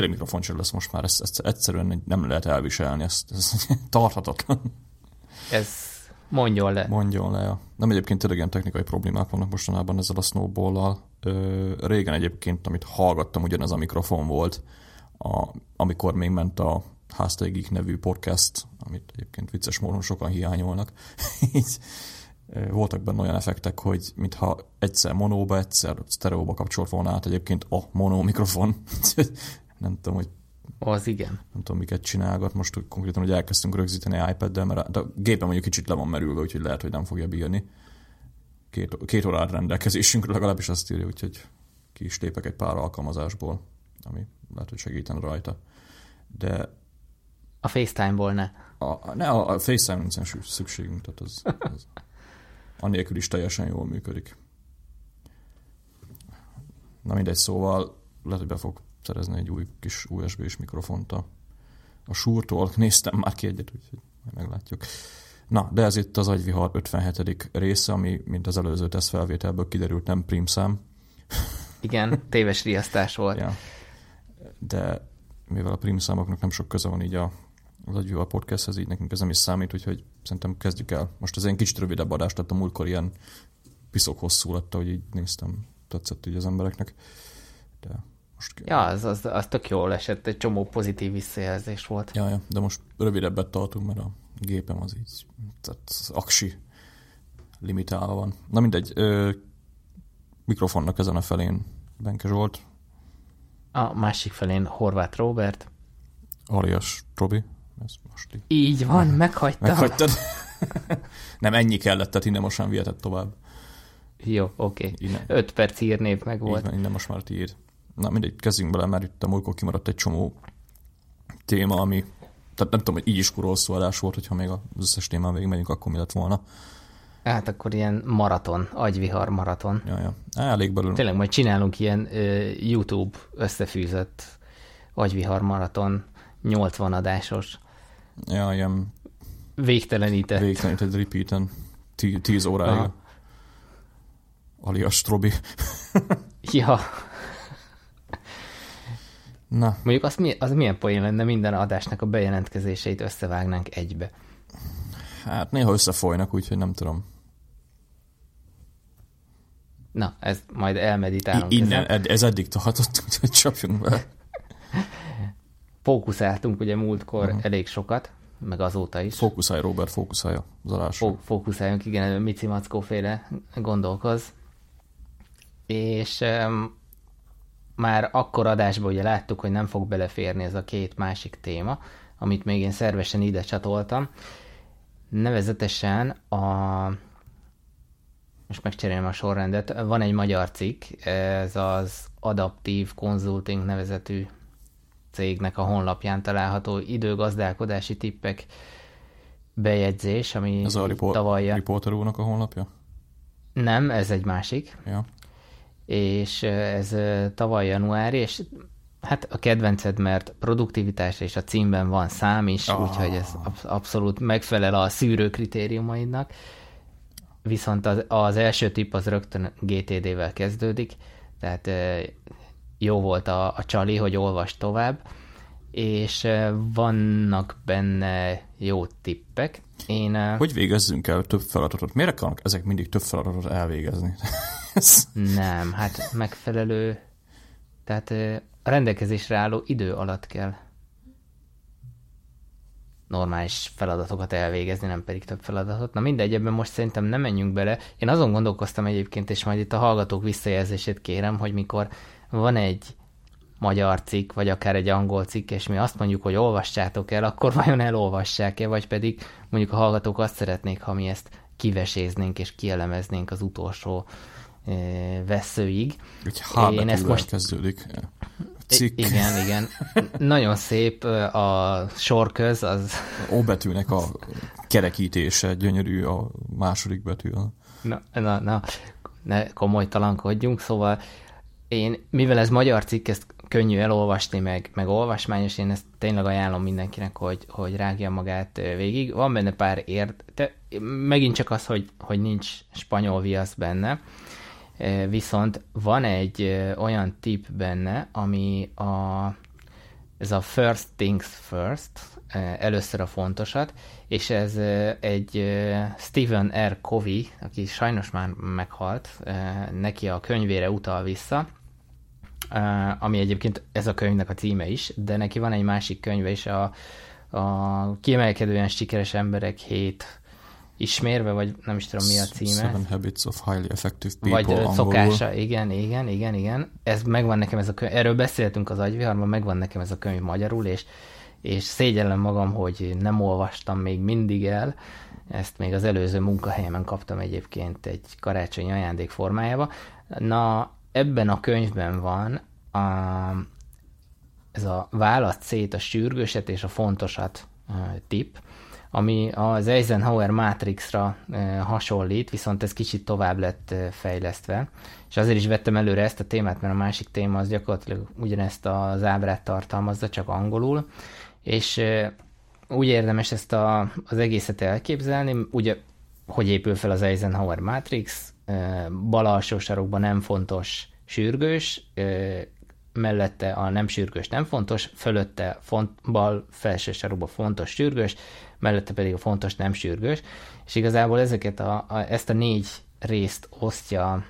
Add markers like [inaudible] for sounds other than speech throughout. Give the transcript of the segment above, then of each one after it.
tényleg mikrofon sem lesz most már, ezt, ezt egyszerűen nem lehet elviselni, ezt, ez [laughs] tarthatatlan. Ez mondjon le. Mondjon le, ja. Nem egyébként tényleg ilyen technikai problémák vannak mostanában ezzel a snowball-lal. régen egyébként, amit hallgattam, ugyanez a mikrofon volt, a, amikor még ment a Háztaigik nevű podcast, amit egyébként vicces módon sokan hiányolnak. [laughs] Így voltak benne olyan effektek, hogy mintha egyszer monóba, egyszer sztereóba kapcsolt volna át egyébként a mono mikrofon. [laughs] nem tudom, hogy az igen. Nem tudom, miket csinálgat. Most hogy konkrétan, hogy elkezdtünk rögzíteni iPad-del, mert a gépem mondjuk kicsit le van merülve, úgyhogy lehet, hogy nem fogja bírni. Két, két óra rendelkezésünkre legalábbis azt írja, úgyhogy ki is lépek egy pár alkalmazásból, ami lehet, hogy segíten rajta. De a FaceTime-ból ne. A, ne, a, a FaceTime nincsen szükségünk, tehát az, az anélkül is teljesen jól működik. Na mindegy, szóval lehet, hogy be fog szerezni egy új kis USB-s mikrofont a, a súrtól. [laughs] Néztem már ki egyet, úgyhogy majd meglátjuk. Na, de ez itt az agyvihar 57. része, ami, mint az előző tesztfelvételből kiderült, nem prímszám. [laughs] Igen, téves riasztás volt. ja. De mivel a prímszámoknak nem sok köze van így a, az agyvihar podcasthez, így nekünk ez nem is számít, úgyhogy szerintem kezdjük el. Most ez egy kicsit rövidebb adást, tehát a múltkor ilyen piszok hosszú lett, hogy így néztem, tetszett így az embereknek. De most ja, az, az, az tök jól esett, egy csomó pozitív visszajelzés volt. Ja, ja, de most rövidebbet tartunk, mert a gépem az így, tehát az aksi limitálva van. Na mindegy, ö, mikrofonnak ezen a felén Benke Zsolt. A másik felén Horváth Robert. Alias Robi. Ez most így. így van, meghagytam. Meghagytad. [laughs] Nem, ennyi kellett, tehát innen most sem vihetett tovább. Jó, oké. Okay. Öt perc írnév meg volt. Így van, innen most már tiéd. Na mindegy, kezdjünk bele, mert itt a múltkor kimaradt egy csomó téma, ami, tehát nem tudom, hogy így is kurva hosszú adás volt, hogyha még az összes témán végig megyünk, akkor mi lett volna. Hát akkor ilyen maraton, agyvihar maraton. Ja, ja. Elég belül. Tényleg majd csinálunk ilyen uh, YouTube összefűzött agyvihar maraton, 80 adásos. Ja, ilyen végtelenített. Végtelenített repeaten. 10 óráig. Alias Trobi. ja. Na. Mondjuk az, mi, az milyen poén lenne minden adásnak a bejelentkezéseit összevágnánk egybe. Hát néha összefolynak, úgyhogy nem tudom. Na, ez majd elmeditálunk. I- innen, ed- ez eddig tartott, [laughs] úgyhogy csapjunk be. [laughs] Fókuszáltunk ugye múltkor uh-huh. elég sokat, meg azóta is. Fókuszálj, Robert, fókuszálja az alásra. Fó- fókuszáljunk, igen, Mici Mackó féle gondolkoz. És um, már akkor adásban ugye láttuk, hogy nem fog beleférni ez a két másik téma, amit még én szervesen ide csatoltam. Nevezetesen a most megcserélem a sorrendet, van egy magyar cikk, ez az Adaptív Consulting nevezetű cégnek a honlapján található időgazdálkodási tippek bejegyzés, ami ez a report, tavaly... Reporter úrnak a honlapja? Nem, ez egy másik. Ja és ez tavaly január, és hát a kedvenced, mert produktivitás és a címben van szám is, oh. úgyhogy ez abszolút megfelel a szűrő kritériumaidnak. Viszont az, az első tipp az rögtön GTD-vel kezdődik, tehát jó volt a, a csali, hogy olvas tovább, és vannak benne jó tippek. Én, hogy végezzünk el több feladatot? Miért akarnak ezek mindig több feladatot elvégezni? [laughs] Nem, hát megfelelő, tehát a rendelkezésre álló idő alatt kell normális feladatokat elvégezni, nem pedig több feladatot. Na mindegy, ebben most szerintem nem menjünk bele. Én azon gondolkoztam egyébként, és majd itt a hallgatók visszajelzését kérem, hogy mikor van egy magyar cikk, vagy akár egy angol cikk, és mi azt mondjuk, hogy olvassátok el, akkor [laughs] vajon elolvassák-e, vagy pedig mondjuk a hallgatók azt szeretnék, ha mi ezt kiveséznénk és kielemeznénk az utolsó veszőig. Egy Én ezt most kezdődik. Cikk. Igen, igen. [laughs] Nagyon szép a sorköz. Az... O betűnek a kerekítése gyönyörű a második betű. Na, na, na, ne komolytalankodjunk, szóval én, mivel ez magyar cikk, ezt könnyű elolvasni, meg, meg olvasmányos, én ezt tényleg ajánlom mindenkinek, hogy, hogy rágja magát végig. Van benne pár ért, de megint csak az, hogy, hogy nincs spanyol viasz benne, Viszont van egy olyan tip benne, ami a ez a First Things First, először a fontosat, és ez egy Stephen R. Covey, aki sajnos már meghalt, neki a könyvére utal vissza, ami egyébként ez a könyvnek a címe is, de neki van egy másik könyve is, a, a kiemelkedően sikeres emberek hét ismérve, vagy nem is tudom mi a címe. Seven Habits of Highly Effective People Vagy angolul. szokása, igen, igen, igen, igen. Ez megvan nekem ez a könyv, erről beszéltünk az agyviharban, megvan nekem ez a könyv magyarul, és, és szégyellem magam, hogy nem olvastam még mindig el, ezt még az előző munkahelyemen kaptam egyébként egy karácsonyi ajándék formájába. Na, ebben a könyvben van a, ez a válasz szét a sürgőset és a fontosat tip, ami az Eisenhower Matrixra hasonlít, viszont ez kicsit tovább lett fejlesztve. És azért is vettem előre ezt a témát, mert a másik téma az gyakorlatilag ugyanezt az ábrát tartalmazza, csak angolul. És úgy érdemes ezt a, az egészet elképzelni, ugye, hogy épül fel az Eisenhower Matrix, bal alsó sarokban nem fontos sürgős, mellette a nem sürgős nem fontos, fölötte font, bal felső sarokban fontos sürgős, mellette pedig a fontos nem sürgős, és igazából ezeket a, a, ezt a négy részt osztja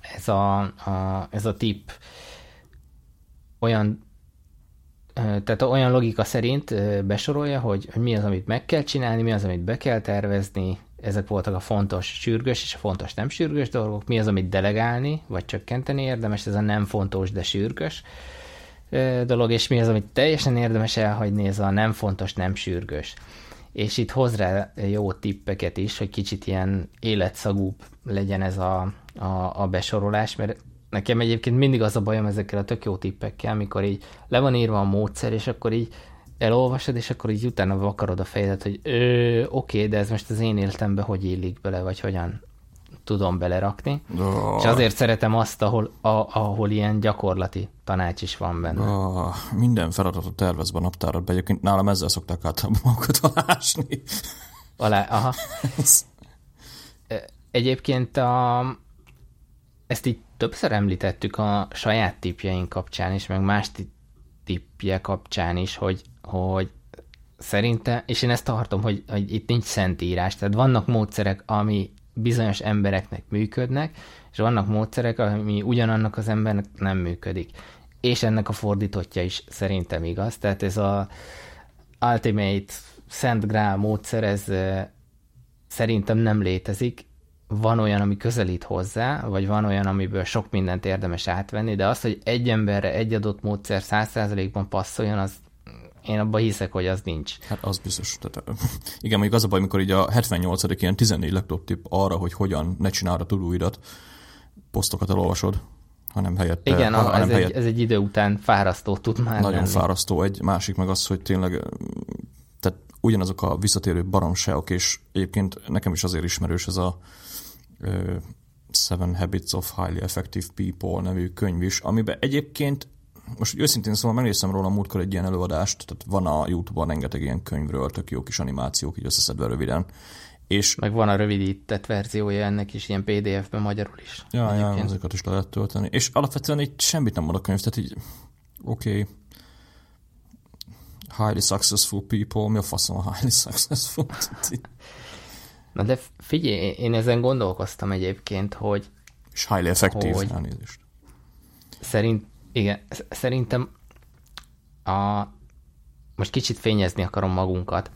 ez a, a, ez a tip olyan tehát olyan logika szerint besorolja, hogy, hogy mi az, amit meg kell csinálni, mi az, amit be kell tervezni, ezek voltak a fontos sürgős és a fontos nem sürgős dolgok, mi az, amit delegálni, vagy csökkenteni érdemes, ez a nem fontos, de sürgős dolog, és mi az, amit teljesen érdemes elhagyni, ez a nem fontos, nem sürgős. És itt hoz rá jó tippeket is, hogy kicsit ilyen életszagúbb legyen ez a, a, a besorolás, mert nekem egyébként mindig az a bajom ezekkel a tök jó tippekkel, amikor így le van írva a módszer, és akkor így elolvasod, és akkor így utána vakarod a fejedet, hogy oké, okay, de ez most az én életembe hogy illik bele, vagy hogyan tudom belerakni. Oh. És azért szeretem azt, ahol, a, ahol ilyen gyakorlati tanács is van benne. Oh, minden feladatot tervezve a naptáradba. Egyébként nálam ezzel szokták általában [laughs] magukat alásni. Alá, aha. [laughs] Egyébként a, ezt így többször említettük a saját tipjeink kapcsán is, meg más tipje kapcsán is, hogy, hogy szerinte, és én ezt tartom, hogy, hogy itt nincs szentírás, tehát vannak módszerek, ami bizonyos embereknek működnek, és vannak módszerek, ami ugyanannak az embernek nem működik. És ennek a fordítottja is szerintem igaz. Tehát ez a Ultimate Szent Grál módszer, ez szerintem nem létezik. Van olyan, ami közelít hozzá, vagy van olyan, amiből sok mindent érdemes átvenni, de az, hogy egy emberre egy adott módszer 100%-ban passzoljon, az én abban hiszek, hogy az nincs. Hát az biztos. Tehát, [laughs] igen, mondjuk az a baj, amikor így a 78. ilyen 14 laptop tip arra, hogy hogyan ne csinálra tudóidat, posztokat elolvasod, hanem helyette... Igen, hanem ez, helyett, egy, ez egy idő után fárasztó tud már Nagyon lenni. fárasztó. Egy másik meg az, hogy tényleg tehát ugyanazok a visszatérő baromságok, és egyébként nekem is azért ismerős ez a Seven Habits of Highly Effective People nevű könyv is, amiben egyébként most őszintén szóval megnéztem róla múltkor egy ilyen előadást, tehát van a Youtube-on rengeteg ilyen könyvről, tök jó kis animációk, így összeszedve röviden. És Meg van a rövidített verziója ennek is, ilyen PDF-ben magyarul is. Ja, ja, azokat is le lehet tölteni. És alapvetően így semmit nem mond a könyv, tehát így oké, okay. highly successful people, mi a faszom a highly successful? [laughs] Na de figyelj, én ezen gondolkoztam egyébként, hogy és highly effective, hogy elnézést. Szerint, igen, szerintem a, most kicsit fényezni akarom magunkat.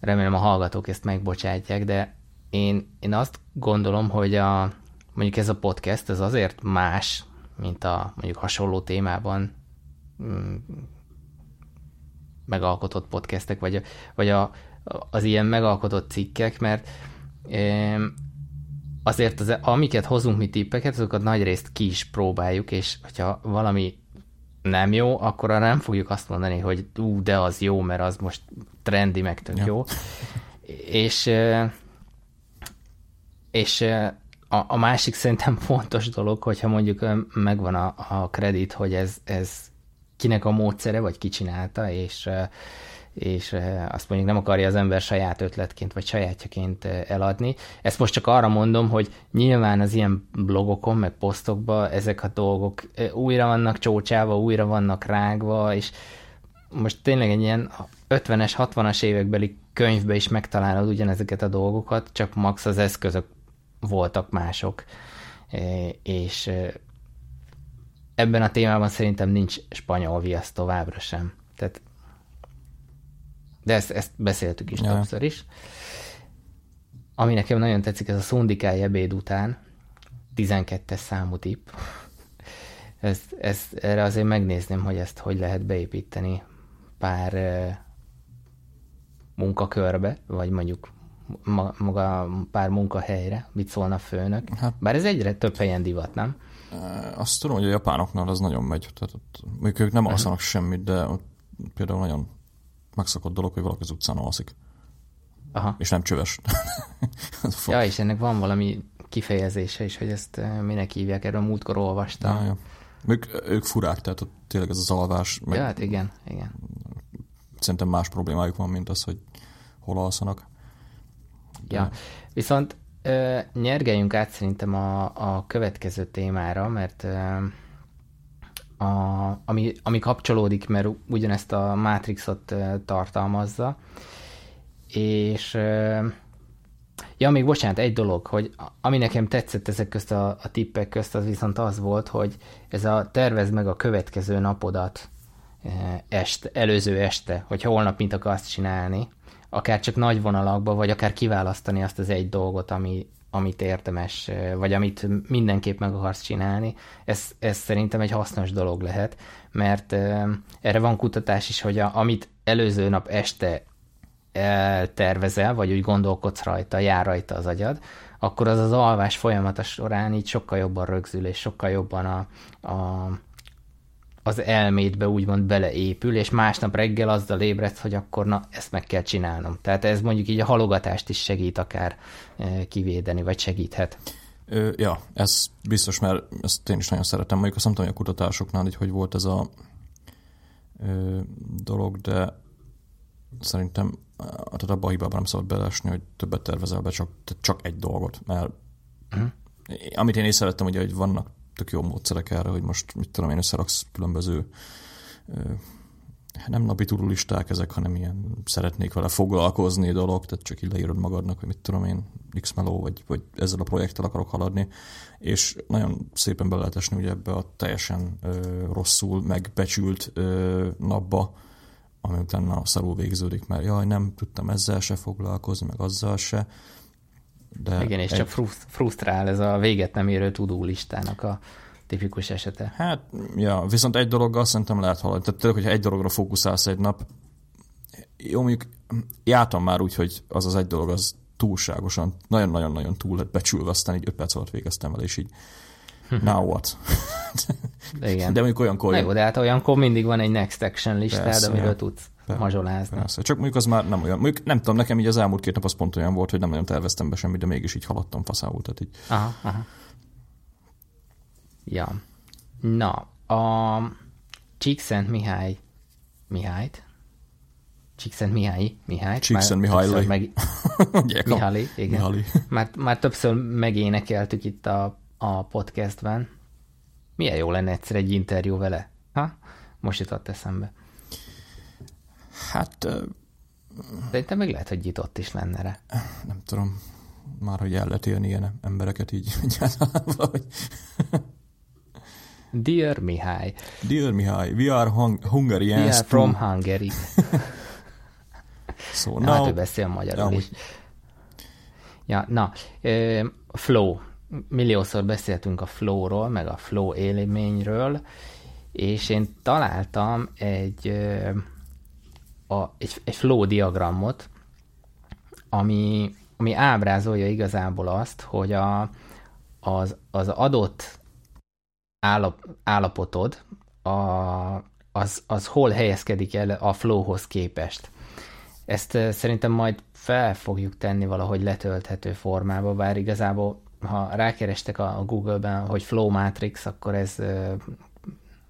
Remélem a hallgatók ezt megbocsátják, de én, én azt gondolom, hogy a, mondjuk ez a podcast, ez azért más, mint a mondjuk hasonló témában mm, megalkotott podcastek, vagy, vagy a, az ilyen megalkotott cikkek, mert azért az, amiket hozunk mi tippeket, azokat nagy részt ki is próbáljuk, és hogyha valami nem jó, akkor arra nem fogjuk azt mondani, hogy ú, de az jó, mert az most trendi, meg tök ja. jó. És, és a, a másik szerintem fontos dolog, hogyha mondjuk megvan a, a kredit, hogy ez, ez kinek a módszere, vagy ki csinálta, és, és azt mondjuk nem akarja az ember saját ötletként vagy sajátjaként eladni. Ezt most csak arra mondom, hogy nyilván az ilyen blogokon, meg posztokban ezek a dolgok újra vannak csócsálva, újra vannak rágva, és most tényleg egy ilyen 50-es, 60-as évekbeli könyvbe is megtalálod ugyanezeket a dolgokat, csak max az eszközök voltak mások. És ebben a témában szerintem nincs spanyol viasz továbbra sem. Tehát de ezt, ezt beszéltük is ja. többször is. Ami nekem nagyon tetszik, ez a szundikáj ebéd után, 12-es számú tipp. Ezt, ezt, erre azért megnézném, hogy ezt hogy lehet beépíteni pár munkakörbe, vagy mondjuk maga pár munkahelyre, mit szólna a főnök. Hát, Bár ez egyre több helyen divat, nem? Azt tudom, hogy a japánoknál az nagyon megy. Tehát ott, mondjuk ők nem mhm. alszanak semmit, de ott például nagyon megszokott dolog, hogy valaki az utcán alszik. Aha. És nem csöves. [laughs] ja, és ennek van valami kifejezése is, hogy ezt minek hívják, erről múltkor olvastam. Ja, ja. Ők, ők furák, tehát tényleg ez az alvás. Meg... Ja, hát igen, igen. Szerintem más problémájuk van, mint az, hogy hol alszanak. Ja, viszont ö, nyergeljünk át szerintem a, a következő témára, mert ö, a, ami, ami kapcsolódik, mert ugyanezt a Matrixot tartalmazza, és ja, még bocsánat, egy dolog, hogy ami nekem tetszett ezek közt a, a tippek közt, az viszont az volt, hogy ez a tervez meg a következő napodat este, előző este, hogy holnap mit akarsz csinálni, akár csak nagy vonalakba, vagy akár kiválasztani azt az egy dolgot, ami, amit érdemes, vagy amit mindenképp meg akarsz csinálni, ez, ez szerintem egy hasznos dolog lehet, mert erre van kutatás is, hogy a, amit előző nap este eltervezel, vagy úgy gondolkodsz rajta, jár rajta az agyad, akkor az az alvás folyamata során így sokkal jobban rögzül, és sokkal jobban a, a az elmédbe úgymond beleépül, és másnap reggel azzal ébredsz, hogy akkor na, ezt meg kell csinálnom. Tehát ez mondjuk így a halogatást is segít akár e, kivédeni, vagy segíthet. Ö, ja, ez biztos, mert ezt én is nagyon szeretem. Mondjuk azt nem tudom, hogy a kutatásoknál hogy, hogy volt ez a ö, dolog, de szerintem tehát abban a hibában nem szabad belesni, hogy többet tervezel be, csak, csak egy dolgot, mert uh-huh. amit én észrevettem, ugye, hogy vannak tök jó módszerek erre, hogy most mit tudom én összeraksz különböző nem napi turulisták ezek, hanem ilyen szeretnék vele foglalkozni dolog, tehát csak így leírod magadnak, hogy mit tudom én, x vagy, vagy ezzel a projekttel akarok haladni, és nagyon szépen be lehet esni ugye ebbe a teljesen ö, rosszul megbecsült ö, napba, ami utána szarul végződik, mert jaj, nem tudtam ezzel se foglalkozni, meg azzal se, de Igen, és egy... csak frusztrál ez a véget nem érő tudó listának a tipikus esete. Hát, ja, viszont egy dologgal szerintem lehet haladni. Tehát tényleg, hogyha egy dologra fókuszálsz egy nap, jó, mondjuk jártam már úgy, hogy az az egy dolog, az túlságosan, nagyon-nagyon-nagyon túl lett becsülve, aztán így öt perc alatt végeztem el, és így now what? Igen. De mondjuk olyankor... Na jó, de hát olyankor mindig van egy next action listád, Persze, amiről ja. tudsz mazsolázni. Persze. Csak mondjuk az már nem olyan. Mondjuk nem tudom, nekem így az elmúlt két nap az pont olyan volt, hogy nem nagyon terveztem be semmit, de mégis így haladtam faszául. Tehát így. Aha, aha. Ja. Na, a Csíkszent Mihály Mihályt Csíkszent Mihály Mihály Csíkszent Mihály meg... [laughs] Mihály, igen. Mihály. Már, már többször megénekeltük itt a, a podcastben. Milyen jó lenne egyszer egy interjú vele? Ha? Most jutott eszembe. Hát... Szerintem meg lehet, hogy nyitott is lenne rá. Nem tudom. Már, hogy el lehet élni ilyen embereket így [laughs] vagy. Dear Mihály. Dear Mihály, we are hung- Hungarians. We are from Hungary. so na, now... Hát ő beszél magyarul is. Ja, na, flow. Milliószor beszéltünk a flowról, meg a flow élményről, és én találtam egy a, egy, egy flow diagramot, ami, ami ábrázolja igazából azt, hogy a, az, az adott állap, állapotod a, az, az hol helyezkedik el a flowhoz képest. Ezt szerintem majd fel fogjuk tenni valahogy letölthető formába, bár igazából ha rákerestek a Google-ben, hogy Flow Matrix, akkor ez uh,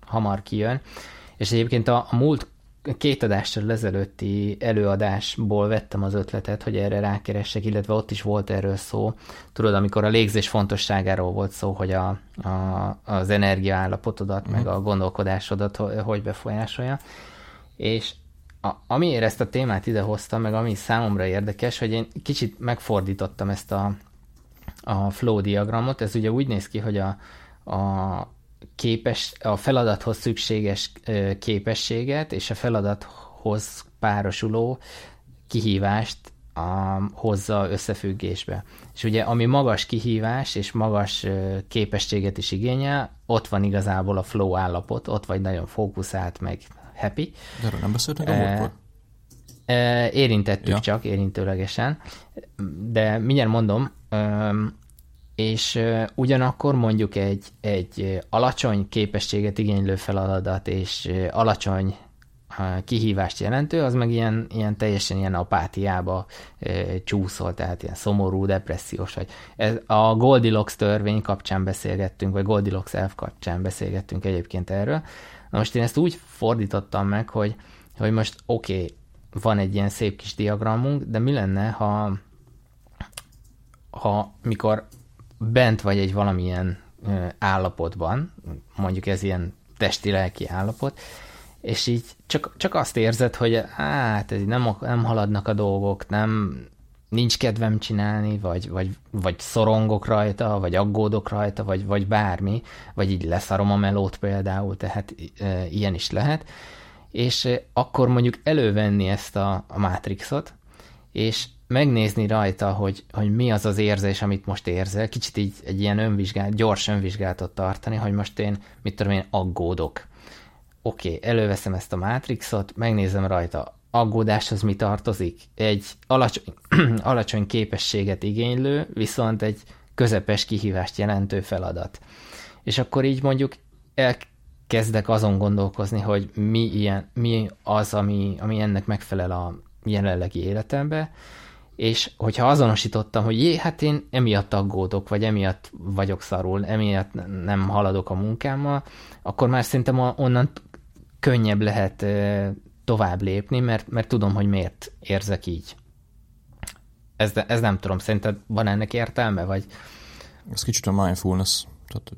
hamar kijön. És egyébként a, a múlt két adással ezelőtti előadásból vettem az ötletet, hogy erre rákeressek, illetve ott is volt erről szó. Tudod, amikor a légzés fontosságáról volt szó, hogy a, a, az energiaállapotodat, mm. meg a gondolkodásodat hogy befolyásolja. És a, amiért ezt a témát ide hoztam, meg ami számomra érdekes, hogy én kicsit megfordítottam ezt a, a flow diagramot. Ez ugye úgy néz ki, hogy a, a képes, a feladathoz szükséges képességet és a feladathoz párosuló kihívást a, hozza összefüggésbe. És ugye ami magas kihívás és magas képességet is igényel, ott van igazából a flow állapot, ott vagy nagyon fókuszált, meg happy. De erről nem beszéltünk a múltkor? Érintettük ja. csak, érintőlegesen, de mindjárt mondom, és ugyanakkor mondjuk egy, egy alacsony képességet igénylő feladat és alacsony kihívást jelentő, az meg ilyen, ilyen teljesen ilyen apátiába e, csúszol, tehát ilyen szomorú, depressziós. Vagy. Ez, a Goldilocks törvény kapcsán beszélgettünk, vagy Goldilocks elf kapcsán beszélgettünk egyébként erről. Na most én ezt úgy fordítottam meg, hogy, hogy most oké, okay, van egy ilyen szép kis diagramunk, de mi lenne, ha ha mikor bent vagy egy valamilyen állapotban, mondjuk ez ilyen testi-lelki állapot, és így csak, csak azt érzed, hogy hát nem, nem haladnak a dolgok, nem, nincs kedvem csinálni, vagy, vagy, vagy szorongok rajta, vagy aggódok rajta, vagy, vagy bármi, vagy így leszarom a melót például, tehát e, ilyen is lehet, és akkor mondjuk elővenni ezt a, a Matrixot, és megnézni rajta, hogy, hogy mi az az érzés, amit most érzel, kicsit így egy ilyen önvizsgálat, gyors önvizsgálatot tartani, hogy most én, mit tudom én, aggódok. Oké, okay, előveszem ezt a Matrixot, megnézem rajta, aggódáshoz mi tartozik? Egy alacsony, [clears throat] alacsony képességet igénylő, viszont egy közepes kihívást jelentő feladat. És akkor így mondjuk elkezdek azon gondolkozni, hogy mi, ilyen, mi az, ami, ami ennek megfelel a jelenlegi életembe, és hogyha azonosítottam, hogy jé, hát én emiatt aggódok, vagy emiatt vagyok szarul, emiatt nem haladok a munkámmal, akkor már szerintem onnan könnyebb lehet tovább lépni, mert, mert tudom, hogy miért érzek így. Ez, ez nem tudom, szerinted van ennek értelme, vagy... Ez kicsit a mindfulness. Tehát...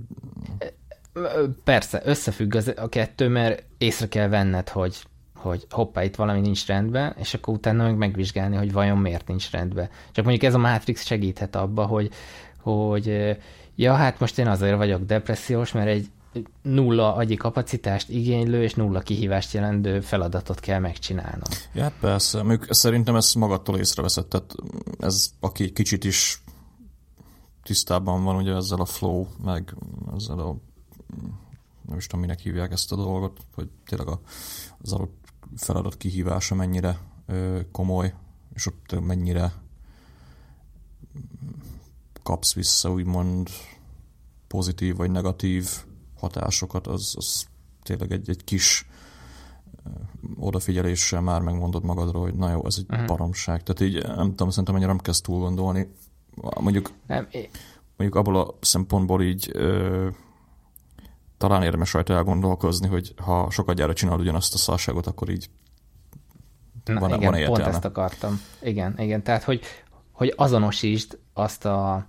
Persze, összefügg az, a kettő, mert észre kell venned, hogy hogy hoppá, itt valami nincs rendben, és akkor utána meg megvizsgálni, hogy vajon miért nincs rendben. Csak mondjuk ez a Matrix segíthet abba, hogy, hogy ja, hát most én azért vagyok depressziós, mert egy nulla agyi kapacitást igénylő és nulla kihívást jelentő feladatot kell megcsinálnom. Ja, persze. Még szerintem ezt magattól észreveszed, tehát ez aki kicsit is tisztában van ugye ezzel a flow, meg ezzel a nem is tudom, minek hívják ezt a dolgot, hogy tényleg az adott feladat kihívása mennyire komoly, és ott mennyire kapsz vissza úgymond pozitív vagy negatív hatásokat, az, az tényleg egy, egy kis odafigyeléssel már megmondod magadról, hogy na jó, ez egy uh-huh. baromság. Tehát így nem tudom, szerintem mennyire nem kezd túl gondolni. Mondjuk, nem, mondjuk abból a szempontból így ö, talán érdemes rajta elgondolkozni, hogy ha sokat gyára csinálod ugyanazt a szarságot, akkor így Na, van, igen, van pont ezt akartam. Igen, igen, tehát hogy, hogy azonosítsd azt a,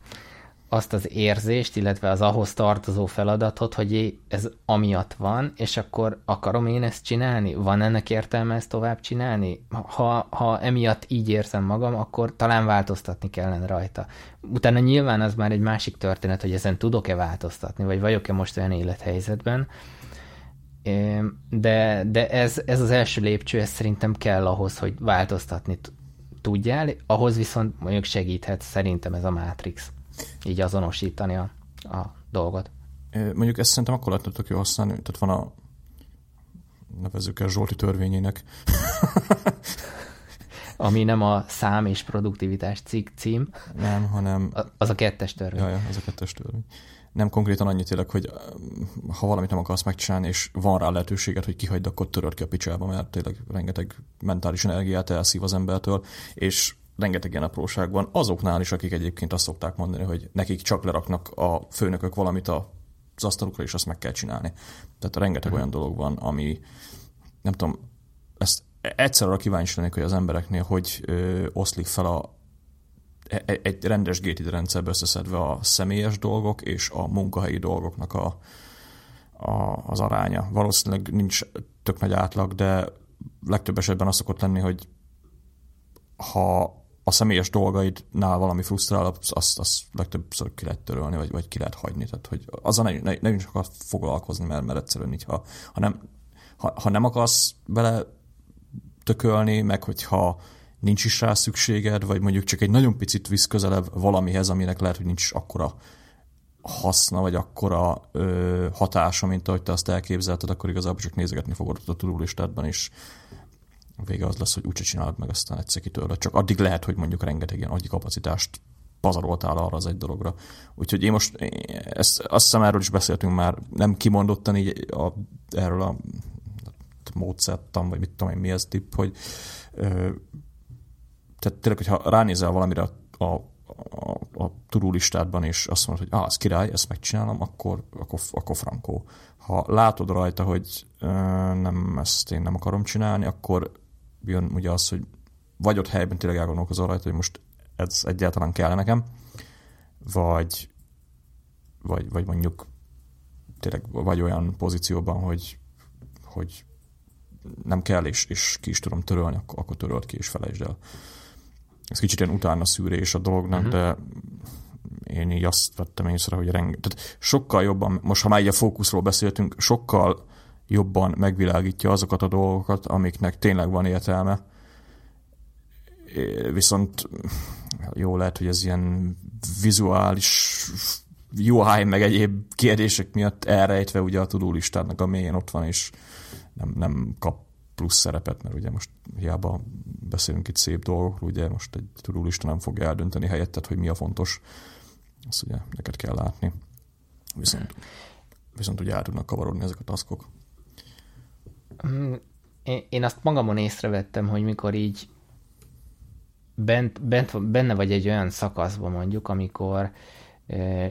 azt az érzést, illetve az ahhoz tartozó feladatot, hogy ez amiatt van, és akkor akarom én ezt csinálni? Van ennek értelme ezt tovább csinálni? Ha, ha emiatt így érzem magam, akkor talán változtatni kellene rajta. Utána nyilván az már egy másik történet, hogy ezen tudok-e változtatni, vagy vagyok-e most olyan élethelyzetben, de, de ez, ez az első lépcső, ez szerintem kell ahhoz, hogy változtatni tudjál, ahhoz viszont mondjuk segíthet szerintem ez a Matrix így azonosítani a, a dolgot. Mondjuk ezt szerintem akkor lehetne jó használni, tehát van a nevezzük el Zsolti törvényének. [laughs] Ami nem a szám és produktivitás cikk cím. Nem, hanem... Az a kettes törvény. Ja, ja, az a kettes törvény. Nem konkrétan annyit tényleg, hogy ha valamit nem akarsz megcsinálni, és van rá lehetőséget, hogy kihagyd, akkor töröd ki a picsába, mert tényleg rengeteg mentális energiát elszív az embertől, és rengeteg ilyen apróság van, azoknál is, akik egyébként azt szokták mondani, hogy nekik csak leraknak a főnökök valamit az asztalukra, és azt meg kell csinálni. Tehát rengeteg uh-huh. olyan dolog van, ami nem tudom, ezt egyszer arra kíváncsi lennék, hogy az embereknél hogy ö, oszlik fel a, egy, egy rendes gated rendszerbe összeszedve a személyes dolgok és a munkahelyi dolgoknak a, a, az aránya. Valószínűleg nincs tök nagy átlag, de legtöbb esetben az szokott lenni, hogy ha a személyes dolgaidnál valami frusztrál, azt, azt legtöbbször ki lehet törölni, vagy, vagy ki lehet hagyni. Tehát, hogy azzal ne, ne, ne csak foglalkozni, mert, mert egyszerűen így, ha, ha, nem, ha, ha nem akarsz bele tökölni, meg hogyha nincs is rá szükséged, vagy mondjuk csak egy nagyon picit visz közelebb valamihez, aminek lehet, hogy nincs akkora haszna, vagy akkora ö, hatása, mint ahogy te azt elképzelted, akkor igazából csak nézegetni fogod a tudólistádban, és a vége az lesz, hogy úgyse csinálod meg, aztán egyszer kitörlöd. Csak addig lehet, hogy mondjuk rengeteg ilyen agyi kapacitást pazaroltál arra az egy dologra. Úgyhogy én most ezt, azt hiszem erről is beszéltünk már, nem kimondottan így a, erről a módszertan, vagy mit tudom én, mi ez tipp, hogy ö, tehát tényleg, hogyha ránézel valamire a, a, a, a turulistádban, és azt mondod, hogy ah, ez király, ezt megcsinálom, akkor, akkor, akkor frankó. Ha látod rajta, hogy ö, nem, ezt én nem akarom csinálni, akkor jön ugye az, hogy vagy ott helyben tényleg elgondolkozol rajta, hogy most ez egyáltalán kell nekem, vagy, vagy, vagy mondjuk tényleg vagy olyan pozícióban, hogy, hogy nem kell, és, és ki is tudom törölni, akkor, akkor törölt ki, és felejtsd el. Ez kicsit ilyen utána szűrés a dolognak, uh-huh. de én így azt vettem észre, hogy renge, tehát sokkal jobban, most ha már így a fókuszról beszéltünk, sokkal jobban megvilágítja azokat a dolgokat, amiknek tényleg van értelme. Viszont jó lehet, hogy ez ilyen vizuális UI meg egyéb kérdések miatt elrejtve ugye a tudulistának a mélyén ott van, és nem, nem kap plusz szerepet, mert ugye most hiába beszélünk itt szép dolgokról, ugye most egy tudulista nem fogja eldönteni helyettet, hogy mi a fontos. Azt ugye neked kell látni. Viszont, viszont ugye el tudnak kavarodni ezek a taskok. Mm, én azt magamon észrevettem, hogy mikor így bent, bent, benne vagy egy olyan szakaszban mondjuk, amikor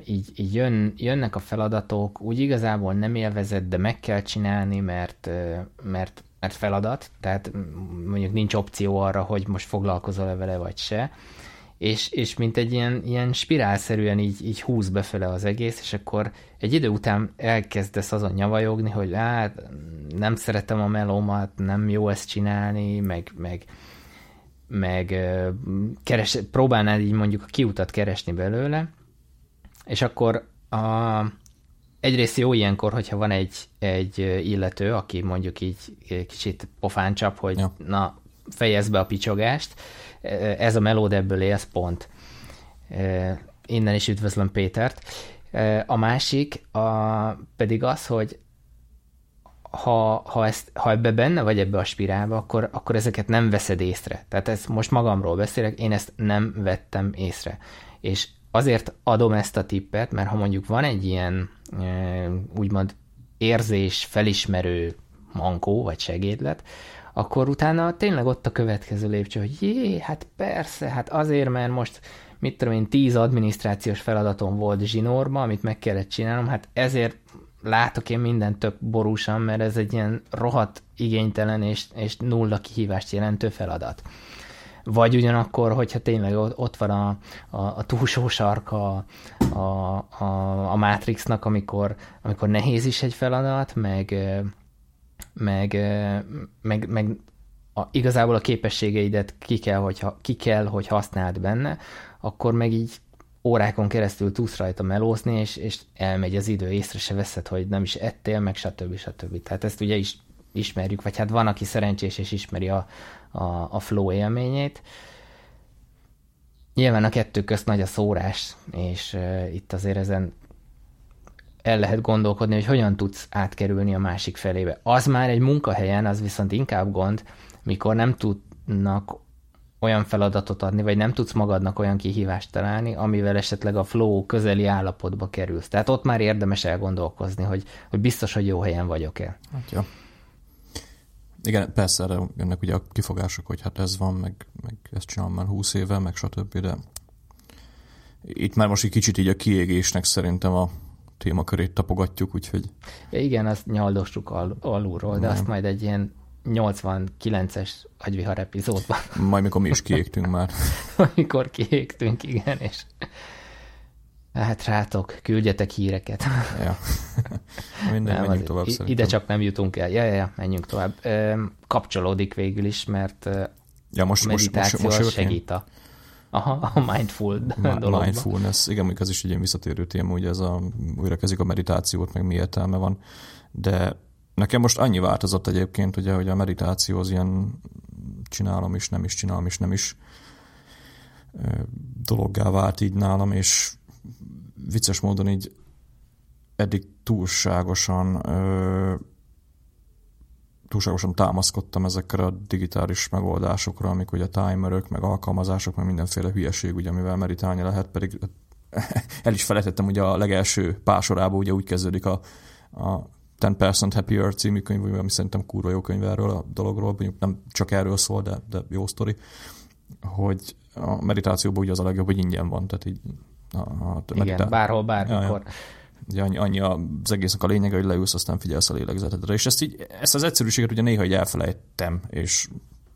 így, így jön, jönnek a feladatok, úgy igazából nem élvezett, de meg kell csinálni, mert, mert, mert feladat, tehát mondjuk nincs opció arra, hogy most foglalkozol-e vele vagy se, és, és mint egy ilyen, ilyen spirálszerűen így, így húz befele az egész, és akkor egy idő után elkezdesz azon nyavajogni, hogy hát nem szeretem a melómat, nem jó ezt csinálni, meg, meg, meg keres, próbálnád így mondjuk a kiutat keresni belőle, és akkor a, egyrészt jó ilyenkor, hogyha van egy, egy illető, aki mondjuk így kicsit pofán csap, hogy ja. na, fejezd be a picsogást, ez a melód ebből élsz pont. Innen is üdvözlöm Pétert. A másik a, pedig az, hogy ha, ha, ezt, ha ebbe benne vagy ebbe a spirálba, akkor, akkor ezeket nem veszed észre. Tehát ezt most magamról beszélek, én ezt nem vettem észre. És azért adom ezt a tippet, mert ha mondjuk van egy ilyen úgymond érzés felismerő mankó vagy segédlet, akkor utána tényleg ott a következő lépcső, hogy jé, hát persze, hát azért, mert most mit tudom én, tíz adminisztrációs feladatom volt zsinórba, amit meg kellett csinálnom, hát ezért látok én mindent tök borúsan, mert ez egy ilyen rohadt igénytelen és, és nulla kihívást jelentő feladat. Vagy ugyanakkor, hogyha tényleg ott van a, a, a túlsó sarka a, a, a Matrixnak, amikor, amikor nehéz is egy feladat, meg, meg, meg, meg a, igazából a képességeidet ki kell, hogy, ki kell, hogy használd benne, akkor meg így órákon keresztül tudsz rajta melózni, és, és elmegy az idő, észre se veszed, hogy nem is ettél, meg stb. stb. Tehát ezt ugye is ismerjük, vagy hát van, aki szerencsés és ismeri a, a, a flow élményét. Nyilván a kettő közt nagy a szórás, és uh, itt azért ezen el lehet gondolkodni, hogy hogyan tudsz átkerülni a másik felébe. Az már egy munkahelyen, az viszont inkább gond, mikor nem tudnak olyan feladatot adni, vagy nem tudsz magadnak olyan kihívást találni, amivel esetleg a flow közeli állapotba kerülsz. Tehát ott már érdemes elgondolkozni, hogy, hogy biztos, hogy jó helyen vagyok-e. Hát jó. Igen, persze erre jönnek ugye a kifogások, hogy hát ez van, meg, meg ezt csinálom már húsz éve, meg stb., de itt már most egy kicsit így a kiégésnek szerintem a témakörét tapogatjuk, úgyhogy... Ja, igen, azt nyaldostuk al- alulról, de Nem. azt majd egy ilyen 89-es agyvihar epizódban. Majd mikor mi is kiégtünk már. [laughs] Amikor kiégtünk, igen, és hát rátok, küldjetek híreket. Ja. [laughs] Minden, nem, menjünk tovább Ide szerintem. csak nem jutunk el. Ja, ja, ja, menjünk tovább. Kapcsolódik végül is, mert ja, most, meditáció most, most, most segít a, Aha, a mindful [laughs] dologban. Mindfulness, igen, mondjuk ez is egy ilyen visszatérő téma, ugye ez a, újra kezdik a meditációt, meg mi értelme van, de nekem most annyi változott egyébként, ugye, hogy a meditáció az ilyen csinálom is, nem is csinálom is, nem is dologgá vált így nálam, és vicces módon így eddig túlságosan túlságosan támaszkodtam ezekre a digitális megoldásokra, amik ugye timerök, meg alkalmazások, meg mindenféle hülyeség, ugye, amivel meditálni lehet, pedig [laughs] el is felejtettem, ugye a legelső pásorába ugye úgy kezdődik a, a 10% Happier című könyv, ami szerintem kurva jó könyv erről a dologról, mondjuk nem csak erről szól, de, de jó sztori, hogy a meditációban ugye az a legjobb, hogy ingyen van, tehát így a, a meditá... Igen, bárhol, bármikor. Ja, ja. Ugye annyi, annyi az egésznek a lényege, hogy leülsz, aztán figyelsz a lélegzetedre. És ezt, így, ezt az egyszerűséget ugye néha így elfelejtem, és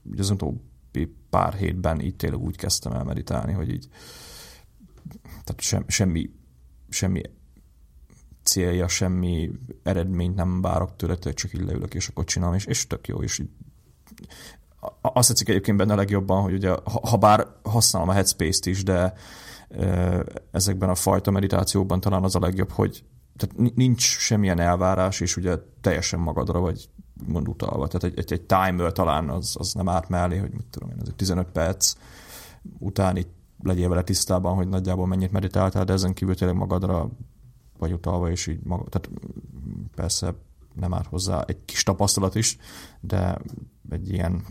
ugye az utóbbi pár hétben így tényleg úgy kezdtem el meditálni, hogy így tehát sem, semmi, semmi célja, semmi eredményt nem várok tőle, csak így leülök, és akkor csinálom, és, és tök jó, és így azt tetszik egyébként benne a legjobban, hogy ugye, ha, ha bár használom a Headspace-t is, de ezekben a fajta meditációkban talán az a legjobb, hogy tehát nincs semmilyen elvárás, és ugye teljesen magadra vagy mond utalva. Tehát egy, egy, egy timer talán az, az nem árt mellé, hogy mit tudom én, ez 15 perc után itt legyél vele tisztában, hogy nagyjából mennyit meditáltál, de ezen kívül tényleg magadra vagy utalva, és így magad, tehát persze nem árt hozzá egy kis tapasztalat is, de egy ilyen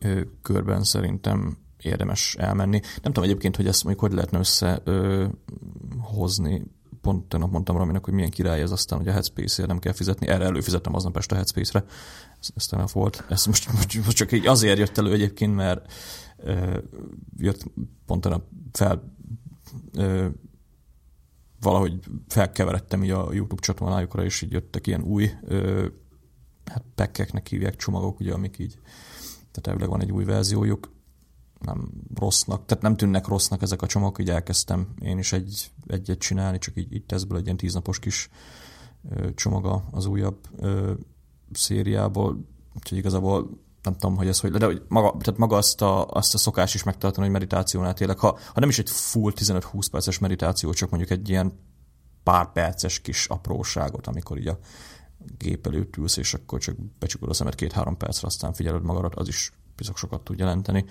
ő, körben szerintem érdemes elmenni. Nem tudom egyébként, hogy ezt mondjuk hogy lehetne összehozni. Pont tegnap mondtam Raminak, hogy milyen király ez aztán, hogy a Headspace-ért nem kell fizetni. Erre előfizettem aznap este a Headspace-re. Ez, ez volt. Ez most, most, most, csak így azért jött elő egyébként, mert ö, jött pont tegnap fel ö, valahogy felkeveredtem így a YouTube csatornájukra, és így jöttek ilyen új ö, hát pekkeknek hívják csomagok, ugye, amik így tehát elvileg van egy új verziójuk, nem rossznak, tehát nem tűnnek rossznak ezek a csomagok, így elkezdtem én is egy, egyet csinálni, csak így, így teszből egy ilyen tíznapos kis csomaga az újabb ö, szériából, úgyhogy igazából nem tudom, hogy ez hogy, de hogy maga, tehát maga azt a, azt a szokás is megtartani, hogy meditációnál tényleg, ha, ha nem is egy full 15-20 perces meditáció, csak mondjuk egy ilyen pár perces kis apróságot, amikor így a gép előtt ülsz, és akkor csak becsukod a szemet két-három percre, aztán figyeled magadat, az is biztos sokat tud jelenteni.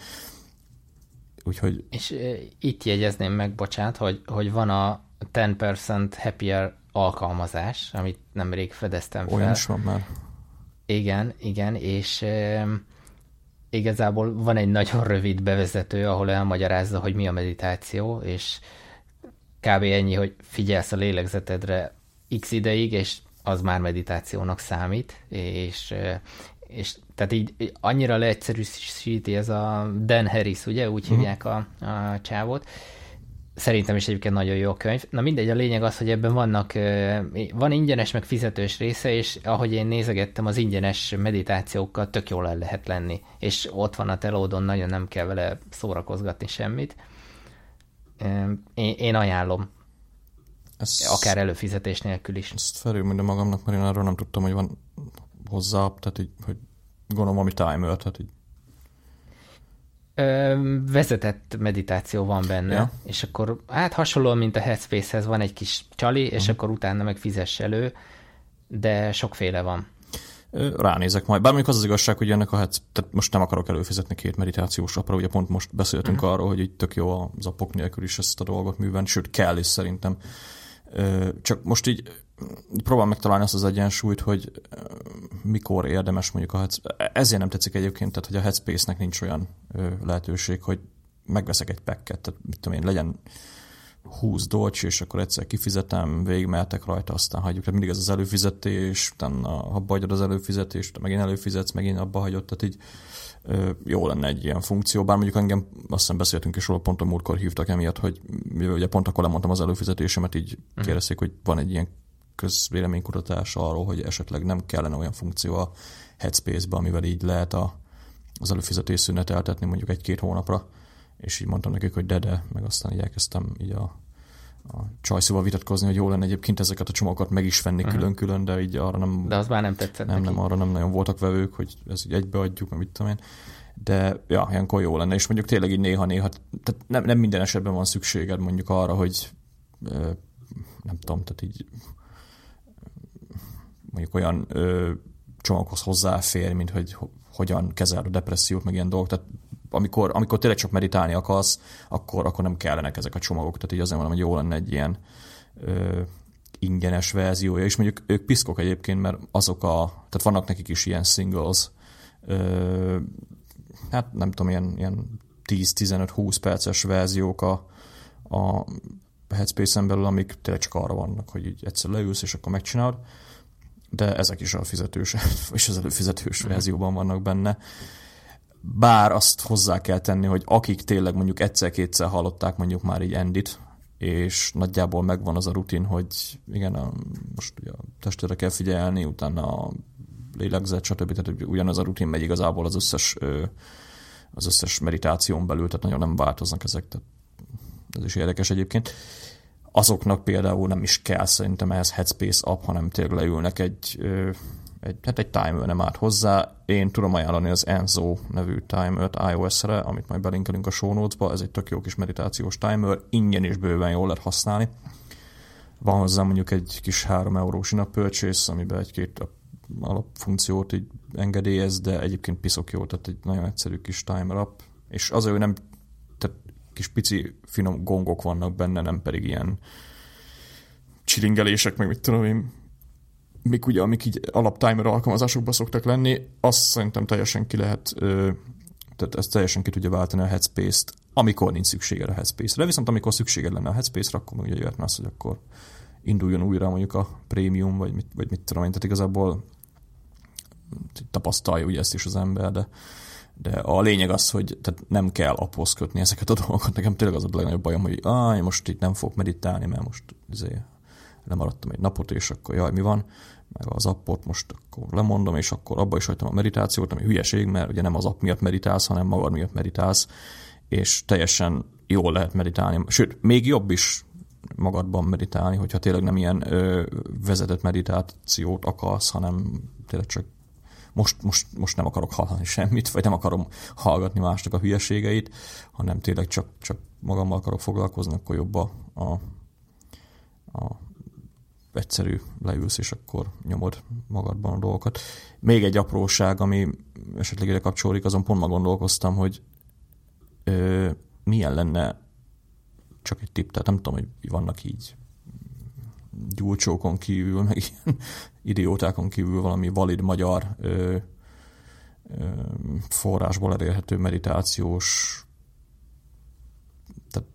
Úgyhogy... És itt jegyezném meg, bocsánat, hogy, hogy van a 10% Happier alkalmazás, amit nemrég fedeztem fel. Olyan is van már. Igen, igen, és e, igazából van egy nagyon rövid bevezető, ahol elmagyarázza, hogy mi a meditáció, és kb. ennyi, hogy figyelsz a lélegzetedre x ideig, és az már meditációnak számít, és, és tehát így annyira leegyszerűsíti ez a Dan Harris, ugye, úgy uh-huh. hívják a, a csávot. Szerintem is egyébként nagyon jó a könyv. Na mindegy, a lényeg az, hogy ebben vannak, van ingyenes, meg fizetős része, és ahogy én nézegettem, az ingyenes meditációkkal tök jól el lehet lenni. És ott van a telódon, nagyon nem kell vele szórakozgatni semmit. Én, én ajánlom. Ez, Akár előfizetés nélkül is. Ezt felülmondom magamnak, mert én arról nem tudtam, hogy van hozzá, tehát így, hogy gondolom ami timer, tehát így. Ö, vezetett meditáció van benne, ja. és akkor hát hasonlóan, mint a Headspace-hez van egy kis csali, és uh-huh. akkor utána meg fizess elő, de sokféle van. Ránézek majd. Bár az az igazság, hogy ennek a heads, tehát most nem akarok előfizetni két meditációs apra, ugye pont most beszéltünk uh-huh. arról, hogy itt tök jó az apok nélkül is ezt a dolgot művelni, sőt kell is szerintem. Csak most így próbál megtalálni azt az egyensúlyt, hogy mikor érdemes mondjuk a Headspace. Ezért nem tetszik egyébként, tehát hogy a Headspace-nek nincs olyan lehetőség, hogy megveszek egy packet, tehát mit tudom én, legyen 20 dolcs, és akkor egyszer kifizetem, végigmehetek rajta, aztán hagyjuk. Tehát mindig ez az előfizetés, utána abba hagyod az előfizetést, megint előfizetsz, megint abba hagyod, tehát így jó lenne egy ilyen funkció, bár mondjuk engem azt hiszem beszéltünk is róla, pont a múltkor hívtak emiatt, hogy ugye pont akkor lemondtam az előfizetésemet, így uh-huh. kérdezték, hogy van egy ilyen közvéleménykutatás arról, hogy esetleg nem kellene olyan funkció a Headspace-be, amivel így lehet a, az előfizetés szüneteltetni mondjuk egy-két hónapra, és így mondtam nekik, hogy de-de, meg aztán így elkezdtem így a, a csajszóval vitatkozni, hogy jó lenne egyébként ezeket a csomagokat meg is venni uh-huh. külön-külön, de így arra nem... De az már nem tetszett Nem, neki. nem, arra nem nagyon voltak vevők, hogy ez így egybeadjuk, meg mit tudom én. De ja, ilyenkor jó lenne, és mondjuk tényleg így néha-néha, tehát nem, nem minden esetben van szükséged mondjuk arra, hogy nem tudom, tehát így mondjuk olyan ö, csomaghoz hozzáfér, mint hogy hogyan kezel a depressziót, meg ilyen dolgok. Tehát amikor, amikor tényleg csak meditálni akarsz, akkor, akkor nem kellenek ezek a csomagok. Tehát így azért mondom, hogy jó lenne egy ilyen ö, ingyenes verziója, és mondjuk ők piszkok egyébként, mert azok a, tehát vannak nekik is ilyen singles, ö, hát nem tudom, ilyen, ilyen 10-15-20 perces verziók a, a Headspace-en belül, amik tényleg csak arra vannak, hogy így egyszer leülsz, és akkor megcsinálod, de ezek is a fizetős, [laughs] és az előfizetős mhm. verzióban vannak benne. Bár azt hozzá kell tenni, hogy akik tényleg mondjuk egyszer-kétszer hallották mondjuk már így Endit, és nagyjából megvan az a rutin, hogy igen, a, most ugye a testére kell figyelni, utána a lélegzet, stb. Tehát ugyanaz a rutin megy igazából az összes, az összes meditáción belül, tehát nagyon nem változnak ezek, tehát ez is érdekes egyébként. Azoknak például nem is kell szerintem ehhez Headspace app, hanem tényleg leülnek egy, egy, hát egy timer nem árt hozzá. Én tudom ajánlani az Enzo nevű timer-t iOS-re, amit majd belinkelünk a show notes-ba. Ez egy tök jó kis meditációs timer, ingyen is bőven jól lehet használni. Van hozzá mondjuk egy kis 3 eurós in purchase, amiben egy-két alapfunkciót így engedélyez, de egyébként piszok jó, tehát egy nagyon egyszerű kis timer app. És az, hogy nem kis pici finom gongok vannak benne, nem pedig ilyen csilingelések, meg mit tudom én, mik ugye, amik így alaptimer alkalmazásokban szoktak lenni, azt szerintem teljesen ki lehet, tehát ezt teljesen ki tudja váltani a Headspace-t, amikor nincs szükséged a Headspace-re. Viszont amikor szükséged lenne a Headspace-re, akkor ugye jöhetne az, hogy akkor induljon újra mondjuk a prémium, vagy mit, vagy mit tudom én, tehát igazából tapasztalja ugye ezt is az ember, de de a lényeg az, hogy tehát nem kell aphoz kötni ezeket a dolgokat. Nekem tényleg az a legnagyobb bajom, hogy ah, most itt nem fogok meditálni, mert most izé, lemaradtam egy napot, és akkor jaj, mi van, meg az appot most akkor lemondom, és akkor abba is hagytam a meditációt, ami hülyeség, mert ugye nem az app miatt meditálsz, hanem magad miatt meditálsz, és teljesen jól lehet meditálni. Sőt, még jobb is magadban meditálni, hogyha tényleg nem ilyen ö, vezetett meditációt akarsz, hanem tényleg csak most, most, most nem akarok hallani semmit, vagy nem akarom hallgatni másnak a hülyeségeit, hanem tényleg csak, csak magammal akarok foglalkozni, akkor jobb a, a, a egyszerű leülsz, és akkor nyomod magadban a dolgokat. Még egy apróság, ami esetleg ide kapcsolódik, azon pont ma gondolkoztam, hogy ö, milyen lenne csak egy tipp, tehát nem tudom, hogy vannak így gyúlcsókon kívül, meg ilyen idiótákon kívül valami valid magyar ö, ö, forrásból elérhető meditációs tehát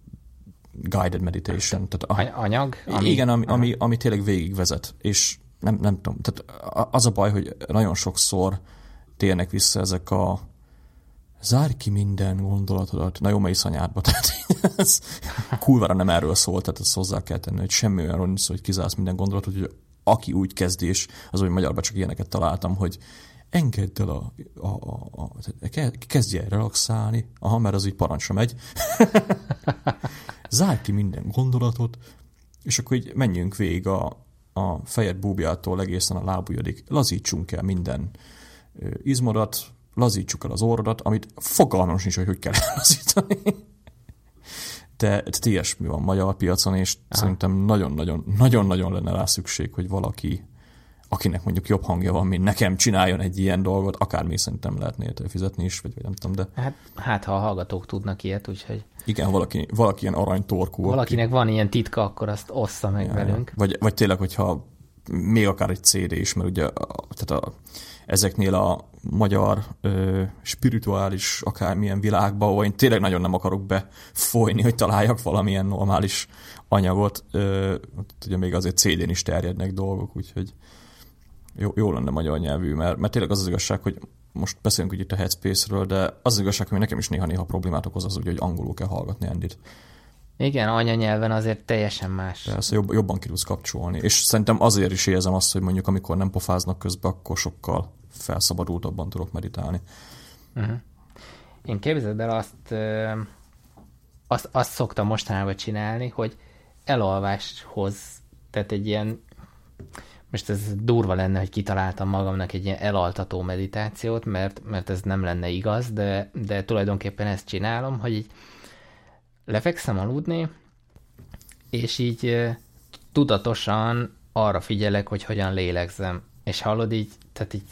guided meditation. Tehát a, anyag? Ami, igen, ami, ami, ami tényleg végigvezet. És nem, nem tudom, tehát az a baj, hogy nagyon sokszor térnek vissza ezek a zárj ki minden gondolatodat, na jó, mely szanyádba, [laughs] tehát ez kurvára nem erről szól, tehát ezt hozzá kell tenni, hogy semmi olyan nincs hogy kizársz minden gondolatot, hogy aki úgy kezdés, az, hogy magyarban csak ilyeneket találtam, hogy engedd el a, a, a, a kezdje el relaxálni, aha, mert az így parancsra megy. [laughs] Zárj ki minden gondolatot, és akkor így menjünk végig a, a fejed búbjától egészen a lábujjadig, lazítsunk el minden izmodat, lazítsuk el az orrodat, amit fogalmam sincs, hogy hogy kell [laughs] lazítani. De, de ilyesmi van magyar piacon, és Aha. szerintem nagyon-nagyon lenne rá szükség, hogy valaki, akinek mondjuk jobb hangja van, mint nekem, csináljon egy ilyen dolgot, akármi szerintem lehetne érte fizetni is, vagy, vagy nem tudom, de... Hát, hát, ha a hallgatók tudnak ilyet, úgyhogy... Igen, valaki, valaki ilyen aranytorkú. Valakinek aki... van ilyen titka, akkor azt ossza meg ja, velünk. Vagy, vagy tényleg, hogyha még akár egy CD is, mert ugye tehát a, ezeknél a magyar ö, spirituális akármilyen világba, ahol én tényleg nagyon nem akarok befolyni, hogy találjak valamilyen normális anyagot. Ö, ugye még azért CD-n is terjednek dolgok, úgyhogy jó, jó lenne magyar nyelvű, mert, mert tényleg az az igazság, hogy most beszélünk hogy itt a Headspace-ről, de az az igazság, hogy nekem is néha-néha problémát okoz az, hogy angolul kell hallgatni Endit. Igen, anyanyelven azért teljesen más. Persze, jobb, jobban ki tudsz kapcsolni. És szerintem azért is érzem azt, hogy mondjuk amikor nem pofáznak közben, akkor sokkal felszabadultabban tudok meditálni. Uh-huh. Én képzeld el azt, azt, azt szoktam mostanában csinálni, hogy elalváshoz, tehát egy ilyen, most ez durva lenne, hogy kitaláltam magamnak egy ilyen elaltató meditációt, mert, mert ez nem lenne igaz, de, de tulajdonképpen ezt csinálom, hogy így lefekszem aludni, és így tudatosan arra figyelek, hogy hogyan lélegzem. És hallod így, tehát így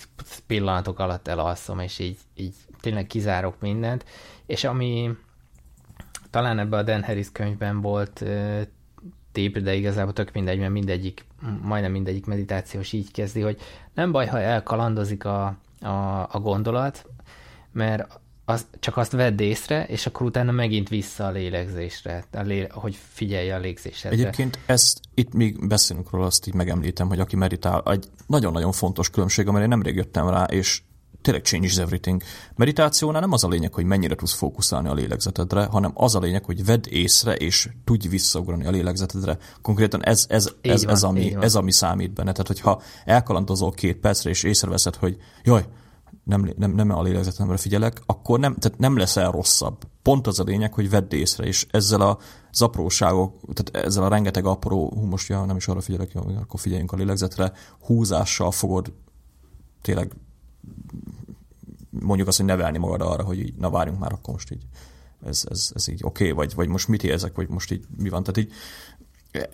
pillanatok alatt elalszom, és így, így tényleg kizárok mindent, és ami talán ebben a Dan Harris könyvben volt tép, de igazából tök mindegy, mert mindegyik, majdnem mindegyik meditációs így kezdi, hogy nem baj, ha elkalandozik a, a, a gondolat, mert az, csak azt vedd észre, és akkor utána megint vissza a lélegzésre, a lé, hogy figyelj a légzésre. Egyébként ezt, itt még beszélünk róla, azt így megemlítem, hogy aki meditál, egy nagyon-nagyon fontos különbség, amire én nemrég jöttem rá, és tényleg changes everything. Meditációnál nem az a lényeg, hogy mennyire tudsz fókuszálni a lélegzetedre, hanem az a lényeg, hogy vedd észre, és tudj visszaugrani a lélegzetedre. Konkrétan ez, ez, ez, van, ez, ami, ez ami számít benne. Tehát, hogyha elkalandozol két percre, és észreveszed, hogy jaj, nem, nem, nem a lélegzetemre figyelek, akkor nem, tehát nem leszel rosszabb. Pont az a lényeg, hogy vedd észre, és ezzel a az apróságok, tehát ezzel a rengeteg apró, hú, most ja, nem is arra figyelek, jó, akkor figyeljünk a lélegzetre, húzással fogod tényleg mondjuk azt, hogy nevelni magad arra, hogy így, na várjunk már, akkor most így ez, ez, ez így oké, okay, vagy, vagy most mit érzek, vagy most így mi van. Tehát így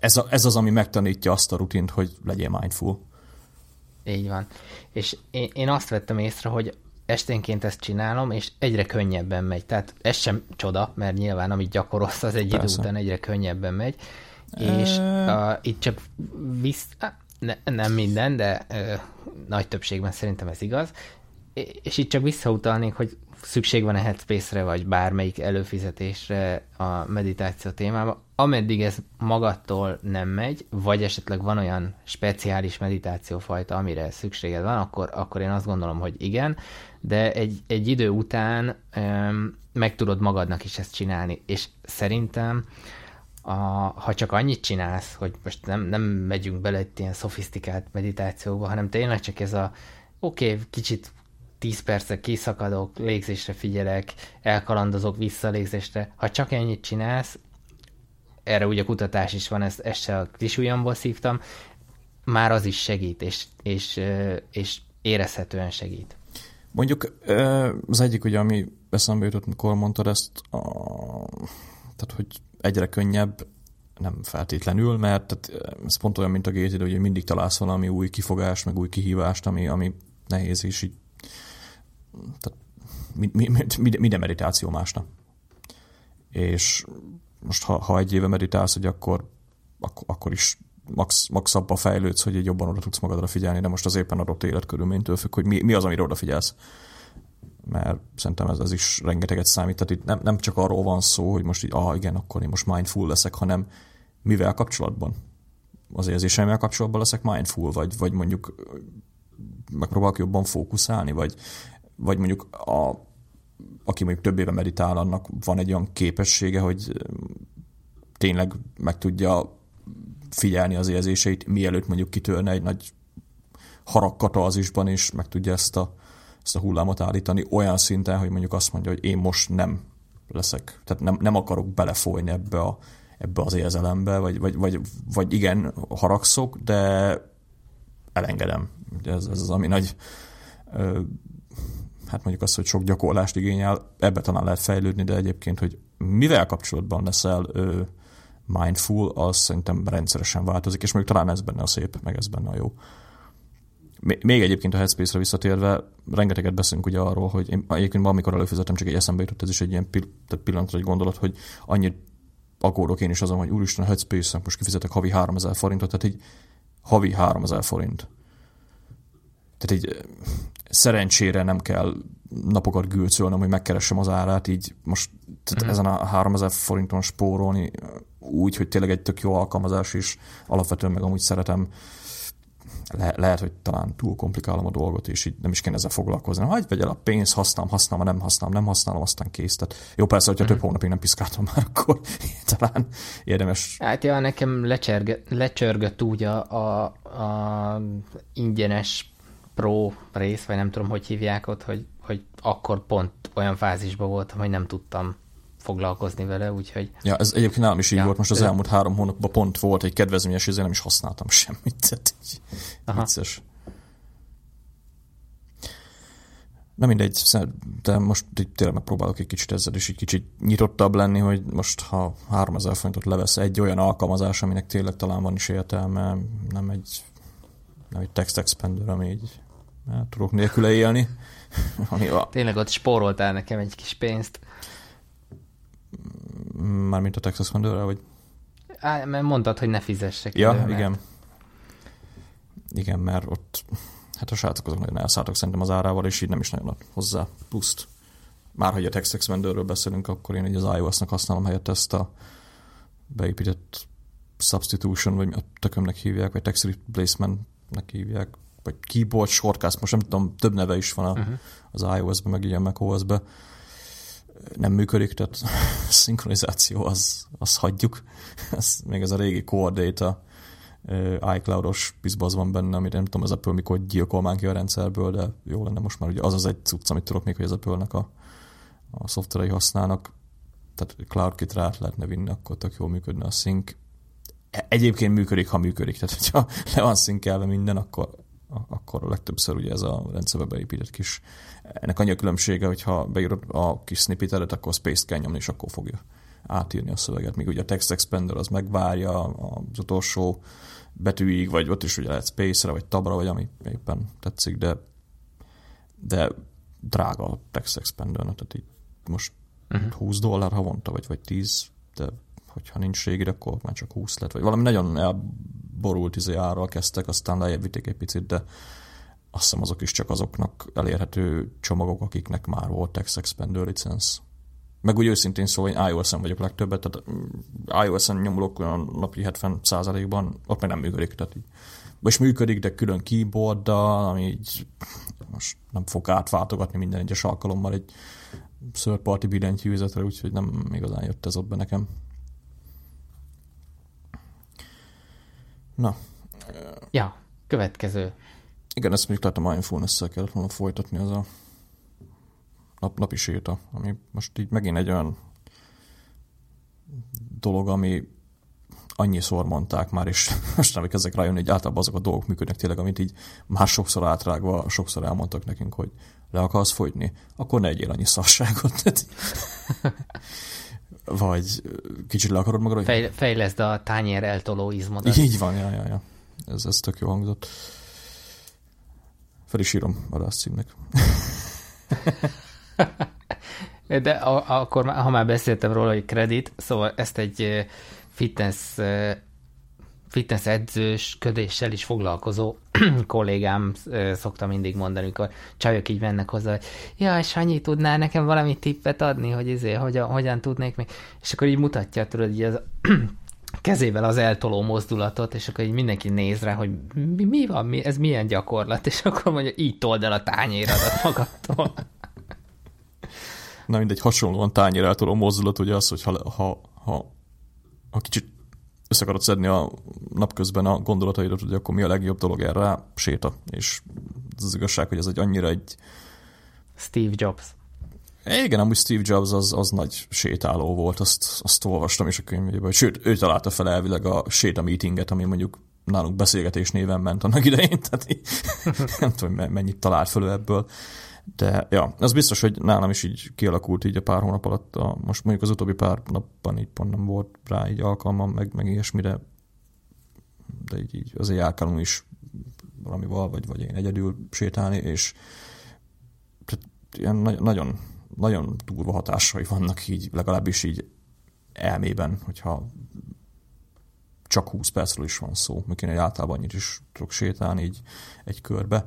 ez, a, ez az, ami megtanítja azt a rutint, hogy legyél mindful. Így van. És én, én azt vettem észre, hogy esténként ezt csinálom, és egyre könnyebben megy. Tehát ez sem csoda, mert nyilván amit gyakorolsz, az egy Persze. idő után egyre könnyebben megy. És uh, itt csak visz, ne, nem minden, de uh, nagy többségben szerintem ez igaz. És itt csak visszautalnék, hogy szükség van a Headspace-re, vagy bármelyik előfizetésre a meditáció témában, ameddig ez magattól nem megy, vagy esetleg van olyan speciális meditációfajta, amire szükséged van, akkor, akkor én azt gondolom, hogy igen, de egy, egy idő után öm, meg tudod magadnak is ezt csinálni, és szerintem a, ha csak annyit csinálsz, hogy most nem, nem megyünk bele egy ilyen szofisztikált meditációba, hanem tényleg csak ez a oké, okay, kicsit 10 percre kiszakadok, légzésre figyelek, elkalandozok vissza légzésre. Ha csak ennyit csinálsz, erre ugye kutatás is van, ezt, ezt se a kis ujjamból szívtam, már az is segít, és, és, és érezhetően segít. Mondjuk az egyik, ugye, ami eszembe jutott, mikor mondtad ezt, a, tehát, hogy egyre könnyebb, nem feltétlenül, mert tehát ez pont olyan, mint a gétid, hogy mindig találsz valami új kifogást, meg új kihívást, ami, ami nehéz, és így tehát minden meditáció másnak. És most ha, ha egy éve meditálsz, hogy akkor, akkor, akkor is max, max abba fejlődsz, hogy egy jobban oda tudsz magadra figyelni, de most az éppen adott életkörülménytől függ, hogy mi, mi az, amire odafigyelsz. Mert szerintem ez, ez is rengeteget számít. Tehát itt nem, nem csak arról van szó, hogy most így, ah igen, akkor én most mindful leszek, hanem mivel kapcsolatban? Az érzéseimmel kapcsolatban leszek mindful, vagy, vagy mondjuk megpróbálok jobban fókuszálni, vagy, vagy mondjuk a aki mondjuk több éve meditál, annak van egy olyan képessége, hogy tényleg meg tudja figyelni az érzéseit, mielőtt mondjuk kitörne egy nagy haragkatarzisban, és meg tudja ezt a, ezt a hullámot állítani olyan szinten, hogy mondjuk azt mondja, hogy én most nem leszek, tehát nem, nem akarok belefolyni ebbe, a, ebbe az érzelembe, vagy, vagy, vagy, vagy igen, haragszok, de elengedem. Ez, ez az, ami nagy hát mondjuk azt, hogy sok gyakorlást igényel, ebbe talán lehet fejlődni, de egyébként, hogy mivel kapcsolatban leszel ö, mindful, az szerintem rendszeresen változik, és még talán ez benne a szép, meg ez benne a jó. Még egyébként a Headspace-re visszatérve, rengeteget beszélünk ugye arról, hogy én egyébként valamikor előfizetem, csak egy eszembe jutott, ez is egy ilyen pillanatra egy gondolat, hogy annyit aggódok én is azon, hogy úristen, a Headspace-nek most kifizetek havi 3000 forintot, tehát így havi 3000 forint. Tehát így szerencsére nem kell napokat gülcölnöm, hogy megkeressem az árát, így most tehát mm. ezen a 3000 forinton spórolni úgy, hogy tényleg egy tök jó alkalmazás is, alapvetően meg amúgy szeretem le, lehet, hogy talán túl komplikálom a dolgot, és így nem is kéne ezzel foglalkozni. Hagyj vegyél a pénzt, használom, használom, nem használom, nem használom, aztán kész. Tehát jó, persze, hogyha mm-hmm. több hónapig nem piszkáltam már, [laughs] akkor talán érdemes. Hát ja, nekem lecsörgött úgy a, a, a ingyenes pro rész, vagy nem tudom, hogy hívják ott, hogy, hogy akkor pont olyan fázisban voltam, hogy nem tudtam foglalkozni vele, úgyhogy... Ja, ez egyébként nálam is így ja, volt, most az elmúlt három hónapban pont volt egy kedvezményes, ezért nem is használtam [laughs] semmit, tehát így Aha. vicces. Na mindegy, de most tényleg megpróbálok egy kicsit ezzel is egy kicsit nyitottabb lenni, hogy most ha 3000 forintot levesz egy olyan alkalmazás, aminek tényleg talán van is értelme, nem egy, nem egy text expander, ami így hát, tudok nélküle élni. [laughs] Ami a... Tényleg ott spóroltál nekem egy kis pénzt. Mármint a Texas Wonderrel, vagy? Á, mert mondtad, hogy ne fizessek. Ja, elő, igen. Mert... Igen, mert ott hát a srácok azok nagyon elszálltak szerintem az árával, és így nem is nagyon ad hozzá pluszt. Már hogy a Text Expanderről beszélünk, akkor én így az iOS-nak használom helyett ezt a beépített substitution, vagy a tökömnek hívják, vagy text replacementnek hívják, vagy keyboard shortcut, most nem tudom, több neve is van a, uh-huh. az iOS-be, meg a macOS-be nem működik, tehát a [laughs] szinkronizáció az, az hagyjuk. [laughs] Ez, még ez a régi Core Data iCloud-os bizbaz van benne, amit nem tudom, az Apple mikor gyilkol már ki a rendszerből, de jó lenne most már, ugye az az egy cucc, amit tudok még, hogy az Apple-nek a, a szoftverei használnak, tehát CloudKit rá lehetne vinni, akkor tök jól működne a sync. E, egyébként működik, ha működik, tehát hogyha le van szinkelve minden, akkor, akkor a legtöbbször ugye ez a rendszerbe beépített kis ennek annyi a különbsége, hogyha beírod a kis snippetedet, akkor space kell nyomni, és akkor fogja átírni a szöveget. Míg ugye a text expander az megvárja az utolsó betűig, vagy ott is ugye lehet space-re, vagy tabra, vagy ami éppen tetszik, de, de drága a text expander, tehát így most uh-huh. 20 dollár havonta, vagy, vagy 10, de hogyha nincs régi, akkor már csak 20 lett, vagy valami nagyon elborult izé árral kezdtek, aztán lejjebb vitték egy picit, de azt hiszem azok is csak azoknak elérhető csomagok, akiknek már volt Text Expander licensz. Meg úgy őszintén szólva, én iOS-en vagyok legtöbbet, tehát mm, iOS-en nyomulok olyan napi 70%-ban, ott meg nem működik, tehát így. Vagy működik, de külön keyboarddal, ami így most nem fog átváltogatni minden egyes alkalommal egy third party billentyűzetre, úgyhogy nem igazán jött ez ott be nekem. Na. Ja, következő igen, ezt mondjuk lehet a mindfulness-szel kellett volna folytatni, az a nap, napi séta, ami most így megint egy olyan dolog, ami annyiszor mondták már, és [laughs] most nem kezdek rájönni, hogy általában azok a dolgok működnek tényleg, amit így már sokszor átrágva, sokszor elmondtak nekünk, hogy le akarsz fogyni, akkor ne egyél annyi szarságot. [laughs] Vagy kicsit le akarod magadra? Fej, fejleszd a tányér eltoló izmodat. Így van, ja, ja, ja. Ez, ez tök jó hangzott. Fel is írom a címnek. [laughs] De a, akkor, ha már beszéltem róla, hogy kredit, szóval ezt egy fitness fitness edzős ködéssel is foglalkozó [clears throat] kollégám szokta mindig mondani, amikor csajok így mennek hozzá, hogy ja, Sanyi, tudnál nekem valami tippet adni, hogy izé, hogyan, hogyan tudnék még, és akkor így mutatja, tudod, így az [clears throat] kezével az eltoló mozdulatot, és akkor így mindenki néz rá, hogy mi, mi van, mi, ez milyen gyakorlat, és akkor mondja, így told el a tányéradat magadtól. [laughs] Na mindegy, hasonlóan tányér eltoló mozdulat, ugye az, hogy ha, ha, ha, ha kicsit össze akarod szedni a napközben a gondolataidat, hogy akkor mi a legjobb dolog erre, séta. És az, az igazság, hogy ez egy annyira egy... Steve Jobs. Igen, amúgy Steve Jobs az, az nagy sétáló volt, azt, azt olvastam is a könyvében. Sőt, ő találta fel elvileg a séta meetinget, ami mondjuk nálunk beszélgetés néven ment annak idején, [laughs] tehát így, [laughs] nem tudom, mennyit talált föl ebből. De ja, az biztos, hogy nálam is így kialakult így a pár hónap alatt, a, most mondjuk az utóbbi pár napban így pont nem volt rá így alkalmam, meg, meg ilyesmire, de így, így azért járkálunk is valamival, vagy, vagy én egyedül sétálni, és tehát ilyen nagyon nagyon durva hatásai vannak így, legalábbis így elmében, hogyha csak 20 percről is van szó, még én általában annyit is tudok sétálni így egy körbe.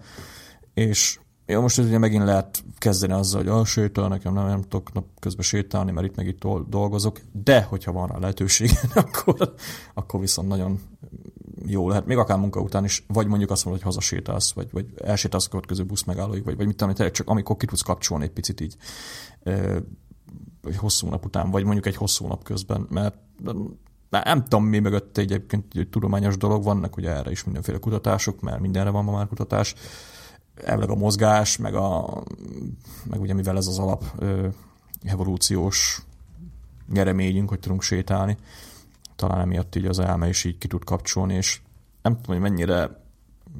És jó, most ugye megint lehet kezdeni azzal, hogy a sétál, nekem nem, nem tudok nap közben sétálni, mert itt meg itt dolgozok, de hogyha van rá lehetőség, [laughs] akkor, akkor viszont nagyon jó lehet, még akár munka után is, vagy mondjuk azt mondod, hogy hazasétálsz, vagy, vagy elsétálsz a következő busz megállóig, vagy, vagy mit tudom, csak amikor ki tudsz kapcsolni egy picit így egy hosszú nap után, vagy mondjuk egy hosszú nap közben, mert nem tudom, mi mögött egyébként egy tudományos dolog, vannak ugye erre is mindenféle kutatások, mert mindenre van ma már kutatás, elvileg a mozgás, meg, a, meg ugye mivel ez az alap ö, evolúciós nyereményünk, hogy tudunk sétálni, talán emiatt így az elme is így ki tud kapcsolni, és nem tudom, hogy mennyire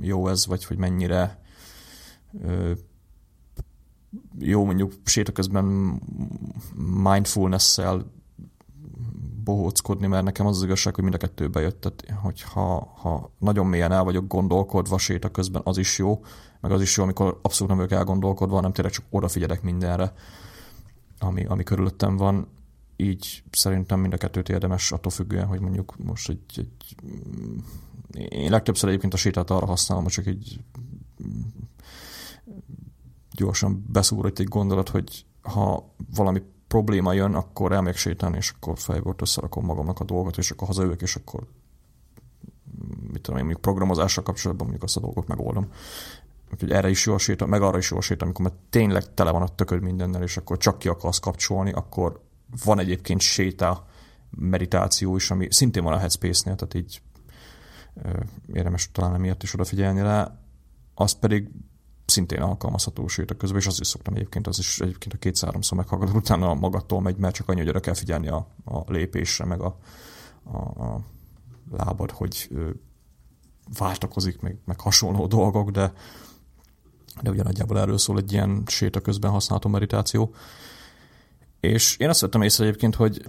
jó ez, vagy hogy mennyire ö, jó mondjuk séta közben mindfulness-szel bohóckodni, mert nekem az az igazság, hogy mind a kettő bejött. Tehát, hogy ha, ha nagyon mélyen el vagyok gondolkodva séta közben, az is jó, meg az is jó, amikor abszolút nem vagyok elgondolkodva, hanem tényleg csak odafigyelek mindenre, ami, ami körülöttem van. Így szerintem mind a kettőt érdemes attól függően, hogy mondjuk most egy, egy én legtöbbször egyébként a sétát arra használom, hogy csak egy gyorsan beszúr egy gondolat, hogy ha valami probléma jön, akkor elmegyek sétálni, és akkor fejből összerakom magamnak a dolgot, és akkor hazajövök, és akkor mit tudom én, mondjuk programozással kapcsolatban mondjuk azt a dolgot megoldom. Úgyhogy erre is jó a séta, meg arra is jó a séta, amikor már tényleg tele van a tököd mindennel, és akkor csak ki akarsz kapcsolni, akkor van egyébként séta meditáció is, ami szintén van a Headspace-nél, tehát így érdemes talán emiatt is odafigyelni rá. Az pedig szintén alkalmazható a közben, és az is szoktam egyébként, az is egyébként a két-háromszor meghallgatod, utána magattól megy, mert csak annyi, hogy oda kell figyelni a, a lépésre, meg a, a, a lábad, hogy váltakozik, meg, meg hasonló dolgok, de, de ugye nagyjából erről szól egy ilyen séta közben használható meditáció. És én azt vettem észre egyébként, hogy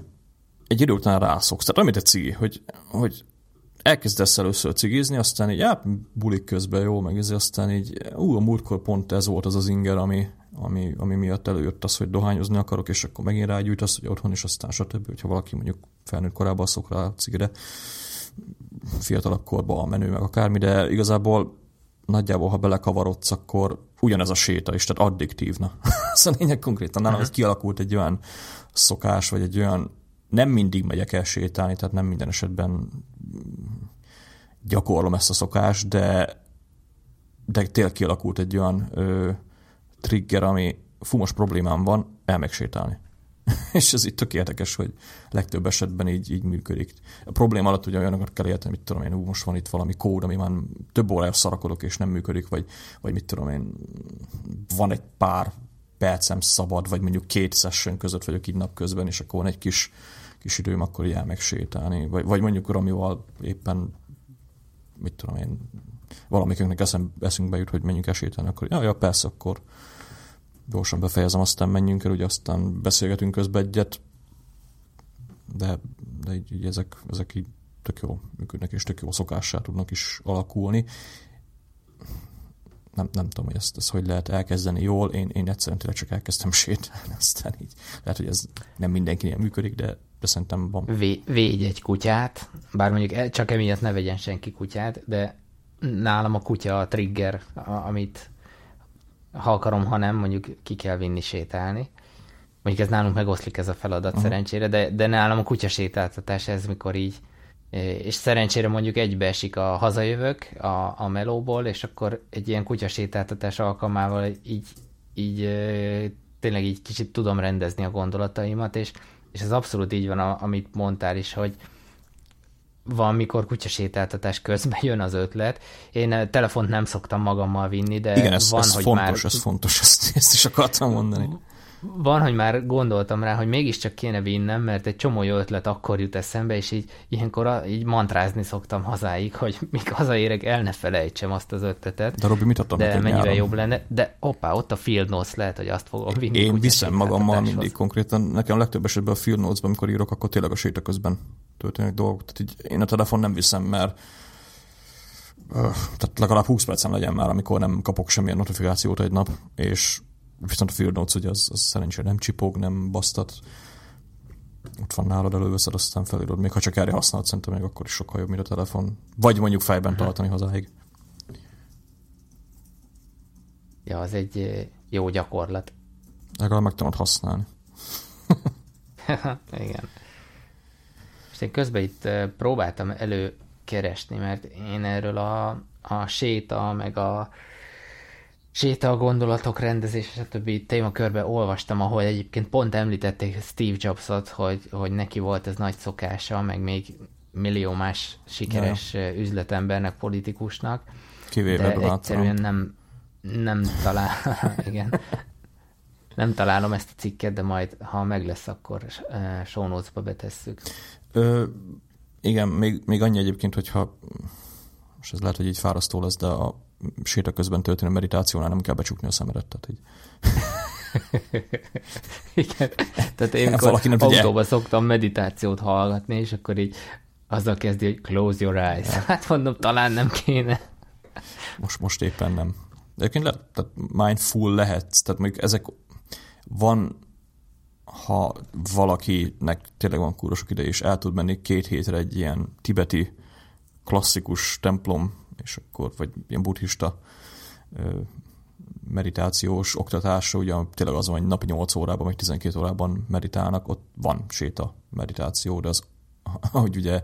egy idő után rászoksz. Tehát amit egy cigi, hogy, hogy elkezdesz először cigizni, aztán így, já, bulik közben jó, meg ez, aztán így, ú, a múltkor pont ez volt az az inger, ami, ami, ami miatt előjött az, hogy dohányozni akarok, és akkor megint rágyújtasz, hogy otthon is, aztán stb. Hogyha valaki mondjuk felnőtt korában szok rá a cigire, fiatalabb korban a menő, meg akármi, de igazából nagyjából, ha belekavarodsz, akkor ugyanez a séta is, tehát addiktív. Na. [laughs] szóval lényeg konkrétan nálam ez kialakult egy olyan szokás, vagy egy olyan nem mindig megyek el sétálni, tehát nem minden esetben gyakorlom ezt a szokást, de, de tényleg kialakult egy olyan ö, trigger, ami fumos problémám van, elmegy sétálni. [laughs] és ez itt tök érdekes, hogy legtöbb esetben így, így működik. A probléma alatt ugye olyanokat kell érteni, mit tudom én, ú, most van itt valami kód, ami már több órája szarakodok és nem működik, vagy, vagy mit tudom én, van egy pár percem szabad, vagy mondjuk két session között vagyok így napközben, és akkor van egy kis kis időm, akkor így megsétálni. Vagy, vagy mondjuk Ramival éppen, mit tudom én, valamikünknek eszem, eszünkbe jut, hogy menjünk el sétálni, akkor ja, ja, persze, akkor gyorsan befejezem, aztán menjünk el, ugye aztán beszélgetünk közben egyet, de, de így, így ezek, ezek így tök jó működnek, és tök jó szokássá tudnak is alakulni. Nem, nem tudom, hogy ezt, ezt hogy lehet elkezdeni jól, én, én egyszerűen tényleg csak elkezdtem sétálni, aztán így lehet, hogy ez nem mindenkinél működik, de de szerintem van. Vé, védj egy kutyát, bár mondjuk e- csak emiatt ne vegyen senki kutyát, de nálam a kutya a trigger, amit ha akarom, ha nem, mondjuk ki kell vinni sétálni. Mondjuk ez nálunk megoszlik ez a feladat uh-huh. szerencsére, de, de nálam a kutya sétáltatás ez, mikor így és szerencsére mondjuk egybeesik a hazajövök a, a melóból, és akkor egy ilyen kutyasétáltatás alkalmával így, így tényleg így kicsit tudom rendezni a gondolataimat, és és ez abszolút így van, amit mondtál is, hogy van, mikor kutyasétáltatás közben jön az ötlet. Én eh, telefont nem szoktam magammal vinni, de Igen, ez, van, ez hogy fontos, már... ez fontos, ezt, ezt is akartam mondani van, hogy már gondoltam rá, hogy mégiscsak kéne vinnem, mert egy csomó jó ötlet akkor jut eszembe, és így ilyenkor így mantrázni szoktam hazáig, hogy [laughs] míg hazaérek, el ne felejtsem azt az ötletet. De Robi, mit adtam De mennyire nyáron? jobb lenne. De hoppá, ott a Field Notes lehet, hogy azt fogom vinni. Én viszem magammal mindig konkrétan. Nekem legtöbb esetben a Field Notes-ban, amikor írok, akkor tényleg a séta közben történik dolgok. Tehát így én a telefon nem viszem, mert tehát legalább 20 percem legyen már, amikor nem kapok semmilyen notifikációt egy nap, és Viszont a Field Notes, hogy az, az szerencsére nem csipog, nem basztat. Ott van nálad, előveszed, aztán felírod. Még ha csak erre használod, szerintem még akkor is sokkal jobb, mint a telefon. Vagy mondjuk fejben uh-huh. tartani hazáig. Ja, az egy jó gyakorlat. Legalább meg tudod használni. [laughs] Igen. És én közben itt próbáltam elő keresni, mert én erről a, a séta, meg a séta a gondolatok rendezés, stb. témakörbe olvastam, ahol egyébként pont említették Steve Jobsot, hogy, hogy neki volt ez nagy szokása, meg még millió más sikeres ja. üzletembernek, politikusnak. Kivéve de egyszerűen nem, nem talál, [laughs] igen, nem találom ezt a cikket, de majd, ha meg lesz, akkor show notes-ba betesszük. Ö, igen, még, még annyi egyébként, hogyha most ez lehet, hogy így fárasztó lesz, de a séta közben történő meditációnál nem kell becsukni a szemedet. Tehát így. [laughs] Igen. Tehát én nem autóba tudja. szoktam meditációt hallgatni, és akkor így azzal kezdi, hogy close your eyes. Hát mondom, talán nem kéne. Most, most éppen nem. De egyébként le, tehát mindful lehet, tehát mondjuk ezek van, ha valakinek tényleg van kúrosok ide, és el tud menni két hétre egy ilyen tibeti klasszikus templom, és akkor, vagy ilyen buddhista meditációs oktatásra, ugye tényleg az van, hogy napi 8 órában, vagy 12 órában meditálnak, ott van séta meditáció, de az, [laughs] ahogy ugye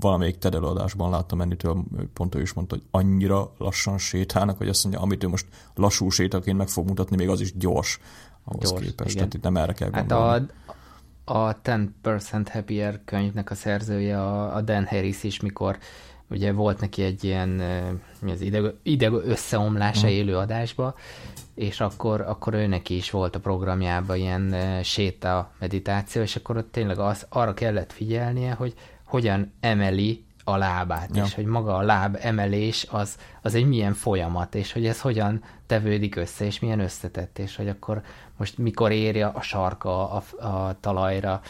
valamelyik TED előadásban láttam ennitől, pont ő is mondta, hogy annyira lassan sétálnak, hogy azt mondja, amit ő most lassú sétaként meg fog mutatni, még az is gyors ahhoz gyors, képest. Igen. Tehát itt nem erre kell gondolni. Hát a, a 10% Happier könyvnek a szerzője, a, a Dan Harris is, mikor ugye volt neki egy ilyen mi az ideg, ideg összeomlása hmm. élő adásba, és akkor, akkor ő neki is volt a programjában ilyen séta meditáció, és akkor ott tényleg az, arra kellett figyelnie, hogy hogyan emeli a lábát, ja. és hogy maga a láb emelés az, az egy milyen folyamat, és hogy ez hogyan tevődik össze, és milyen összetett, és hogy akkor most mikor érje a sarka a, a talajra,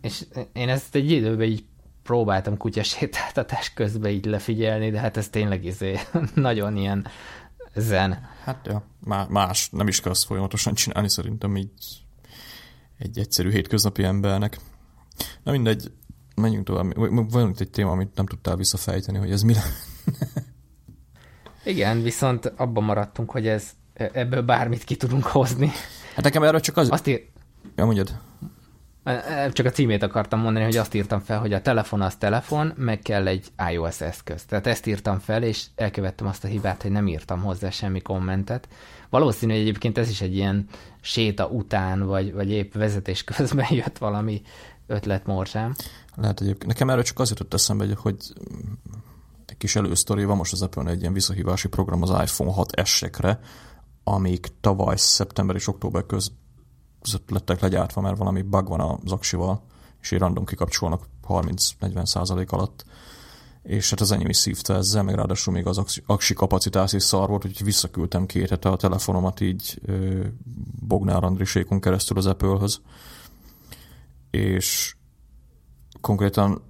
és én ezt egy időben így próbáltam kutyasétáltatás közben így lefigyelni, de hát ez tényleg izé, [laughs] nagyon ilyen zen. Hát ja, más nem is kell azt folyamatosan csinálni szerintem így egy egyszerű hétköznapi embernek. Na mindegy, menjünk tovább. Van itt egy téma, amit nem tudtál visszafejteni, hogy ez mi [laughs] Igen, viszont abban maradtunk, hogy ez ebből bármit ki tudunk hozni. Hát nekem erről csak az... Azt ír... Ja, mondjad. Csak a címét akartam mondani, hogy azt írtam fel, hogy a telefon az telefon, meg kell egy iOS eszköz. Tehát ezt írtam fel, és elkövettem azt a hibát, hogy nem írtam hozzá semmi kommentet. Valószínű, hogy egyébként ez is egy ilyen séta után, vagy, vagy épp vezetés közben [laughs] jött valami ötlet morzsám. Lehet egyébként. Nekem erről csak az jutott eszembe, hogy egy kis elősztori van most az apple egy ilyen visszahívási program az iPhone 6S-ekre, amik tavaly szeptember és október köz lettek legyártva, mert valami bug van az aksival, és így random kikapcsolnak 30-40 százalék alatt. És hát az enyém is szívta ezzel, meg ráadásul még az aksi kapacitás is szar volt, úgyhogy visszaküldtem két hete a telefonomat így Bognár Andrisékon keresztül az Apple-höz. És konkrétan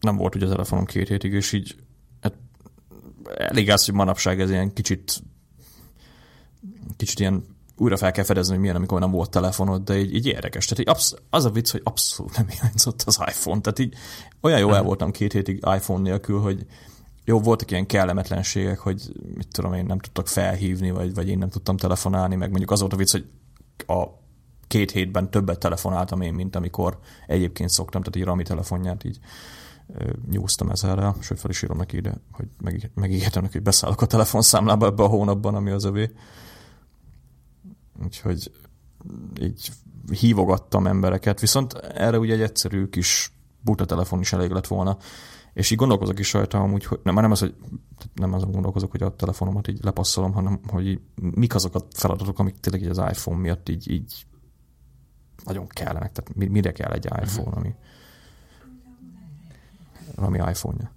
nem volt ugye a telefonom két hétig, és így hát elég az, hogy manapság ez ilyen kicsit kicsit ilyen újra fel kell fedezni, hogy milyen, amikor nem volt telefonod, de így, így érdekes. Tehát így absz- az a vicc, hogy abszolút nem hiányzott az iPhone. Tehát így olyan jó el voltam két hétig iPhone nélkül, hogy jó, voltak ilyen kellemetlenségek, hogy mit tudom én, nem tudtak felhívni, vagy, vagy én nem tudtam telefonálni, meg mondjuk az volt a vicc, hogy a két hétben többet telefonáltam én, mint amikor egyébként szoktam, tehát így Rami telefonját így nyúztam ezerrel, sőt fel is írom neki ide, hogy megígértem neki, hogy beszállok a telefonszámlába ebbe a hónapban, ami az övé. Úgyhogy így hívogattam embereket, viszont erre ugye egy egyszerű kis buta telefon is elég lett volna. És így gondolkozok is rajta amúgy, hogy nem, nem az, hogy nem azon gondolkozok, hogy a telefonomat így lepasszolom, hanem hogy így, mik azok a feladatok, amik tényleg így az iPhone miatt így, így nagyon kellenek. Tehát mire kell egy iPhone, ami, ami iPhone-ja.